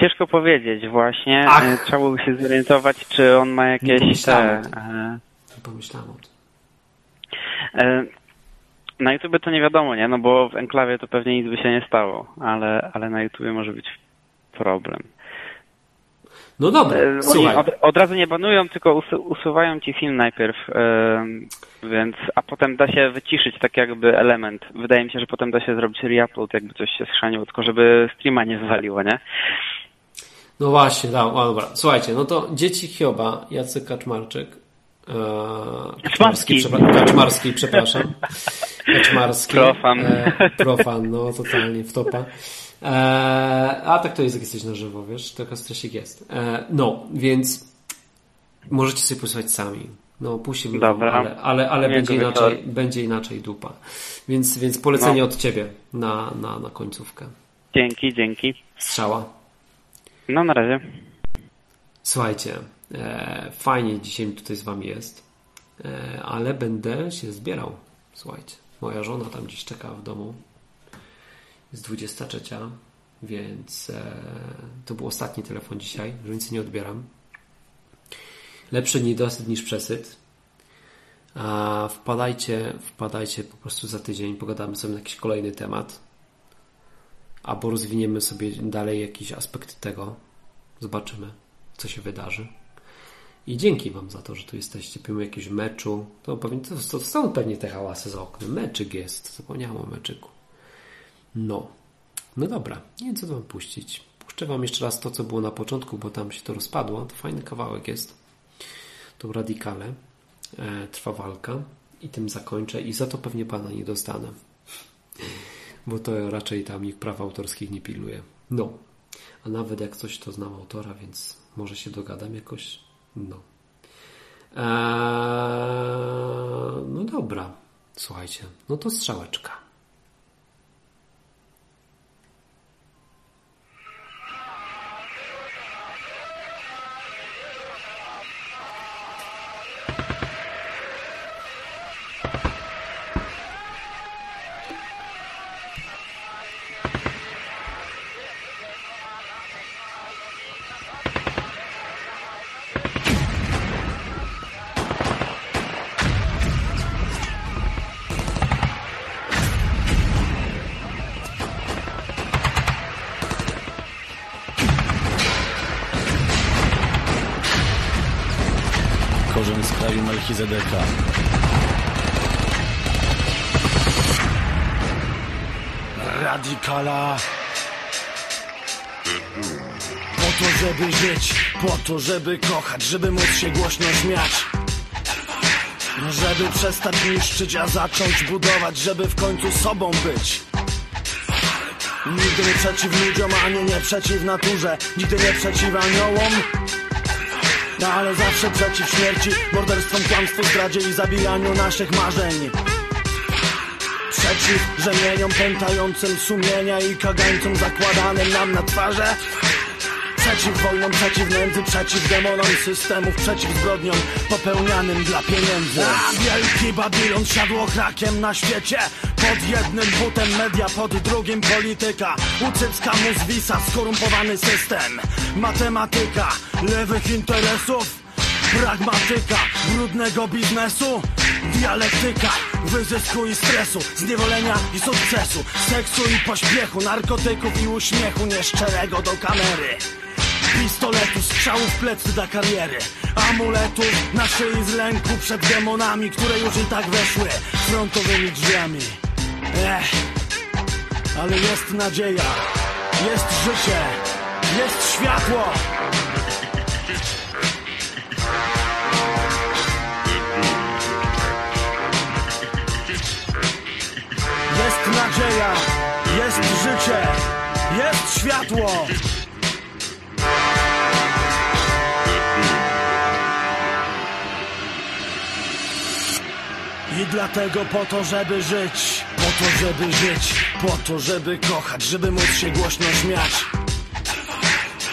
Ciężko powiedzieć właśnie. Ach. E, Trzeba by się zorientować, czy on ma jakieś te... pomyślałem o tym. e, na YouTube to nie wiadomo, nie? No bo w enklawie to pewnie nic by się nie stało, ale, ale na YouTube może być problem. No dobra, E, słuchaj. Od, od razu nie banują, tylko usu, usuwają ci film najpierw, e, więc, a potem da się wyciszyć tak jakby element. Wydaje mi się, że potem da się zrobić reupload, jakby coś się schrzaniło, tylko żeby streama nie zwaliło, nie? No właśnie, da, o, dobra. Słuchajcie, no to dzieci Hioba, Jacek Kaczmarczyk. E, Kaczmarski. Kaczmarski, przepraszam. Kaczmarski. Profan. E, profan, no totalnie w topa. E, a tak to jest, jak jesteś na żywo, wiesz, taka stresik jest. E, no, więc możecie sobie posłuchać sami. No, puściłbym wam, Dobra. ale, ale, ale będzie, inaczej, będzie inaczej dupa. Więc, więc polecenie No. od ciebie na, na, na końcówkę. Dzięki, dzięki. Strzała. No na razie. Słuchajcie, fajnie dzisiaj tutaj z wami jest, e, ale będę się zbierał. Słuchajcie, moja żona tam gdzieś czeka w domu. Jest 23, więc e, to był ostatni telefon dzisiaj, nic nie odbieram. Lepszy niedosyt niż przesyt. A wpadajcie, wpadajcie po prostu za tydzień, pogadamy sobie na jakiś kolejny temat. Albo rozwiniemy sobie dalej jakiś aspekt tego. Zobaczymy, co się wydarzy. I dzięki Wam za to, że tu jesteście. Pomimo jakiegoś meczu. To, pewnie, to, to są pewnie te hałasy za oknem. Meczyk jest. Zapomniałem o meczyku. No. No dobra. Nie wiem, co Wam puścić. Puszczę Wam jeszcze raz to, co było na początku, bo tam się to rozpadło. To fajny kawałek jest. To radikale. E, trwa walka. I tym zakończę. I za to pewnie Pana nie dostanę. Bo to raczej tam nikt praw autorskich nie pilnuje. No. A nawet jak coś to znam autora, więc może się dogadam jakoś. No. Eee, no dobra. Słuchajcie, no to strzałeczka. Radikala. Po to, żeby żyć, po to, żeby kochać, żeby móc się głośno śmiać. Żeby przestać niszczyć, a zacząć budować, żeby w końcu sobą być. Nigdy nie przeciw ludziom, ani nie przeciw naturze, nigdy nie przeciw aniołom. No ale zawsze przeciw śmierci, morderstwom, kłamstwu, zdradzie i zabijaniu naszych marzeń. Przeciw rzemieniom pętającym sumienia i kagańcom zakładanym nam na twarze. Przeciw wojnom, przeciw nędzy, przeciw demonom systemów, przeciw zbrodniom popełnianym dla pieniędzy. A wielki Babilon siadł ochrakiem na świecie. Pod jednym butem media, pod drugim polityka. Ucycka mu zwisa skorumpowany system. Matematyka lewych interesów. Pragmatyka brudnego biznesu. Dialektyka wyzysku i stresu, zniewolenia i sukcesu, seksu i pośpiechu, narkotyków i uśmiechu nieszczerego do kamery. Pistoletu, strzału w plecy dla kariery Amuletu na szyi z lęku przed demonami Które już i tak weszły frontowymi drzwiami Ech, ale jest nadzieja Jest życie Jest światło nadzieja Jest życie Jest światło. I dlatego po to, żeby żyć Po to, żeby żyć Po to, żeby kochać Żeby móc się głośno śmiać.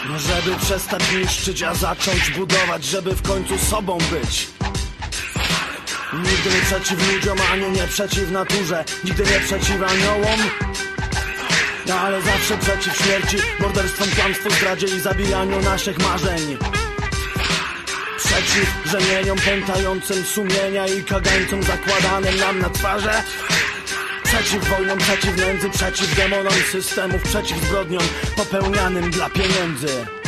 No żeby przestać niszczyć, a zacząć budować Żeby w końcu sobą być Nigdy nie przeciw ludziom, ani nie przeciw naturze. Nigdy nie przeciw aniołom. No ale zawsze przeciw śmierci Morderstwom, kłamstwu, zdradzie i zabijaniu naszych marzeń. Przeciw brzemieniom pętającym sumienia I kagańcom zakładanym nam na twarze. Przeciw wojnom, przeciw nędzy, przeciw demonom systemów Przeciw zbrodniom popełnianym dla pieniędzy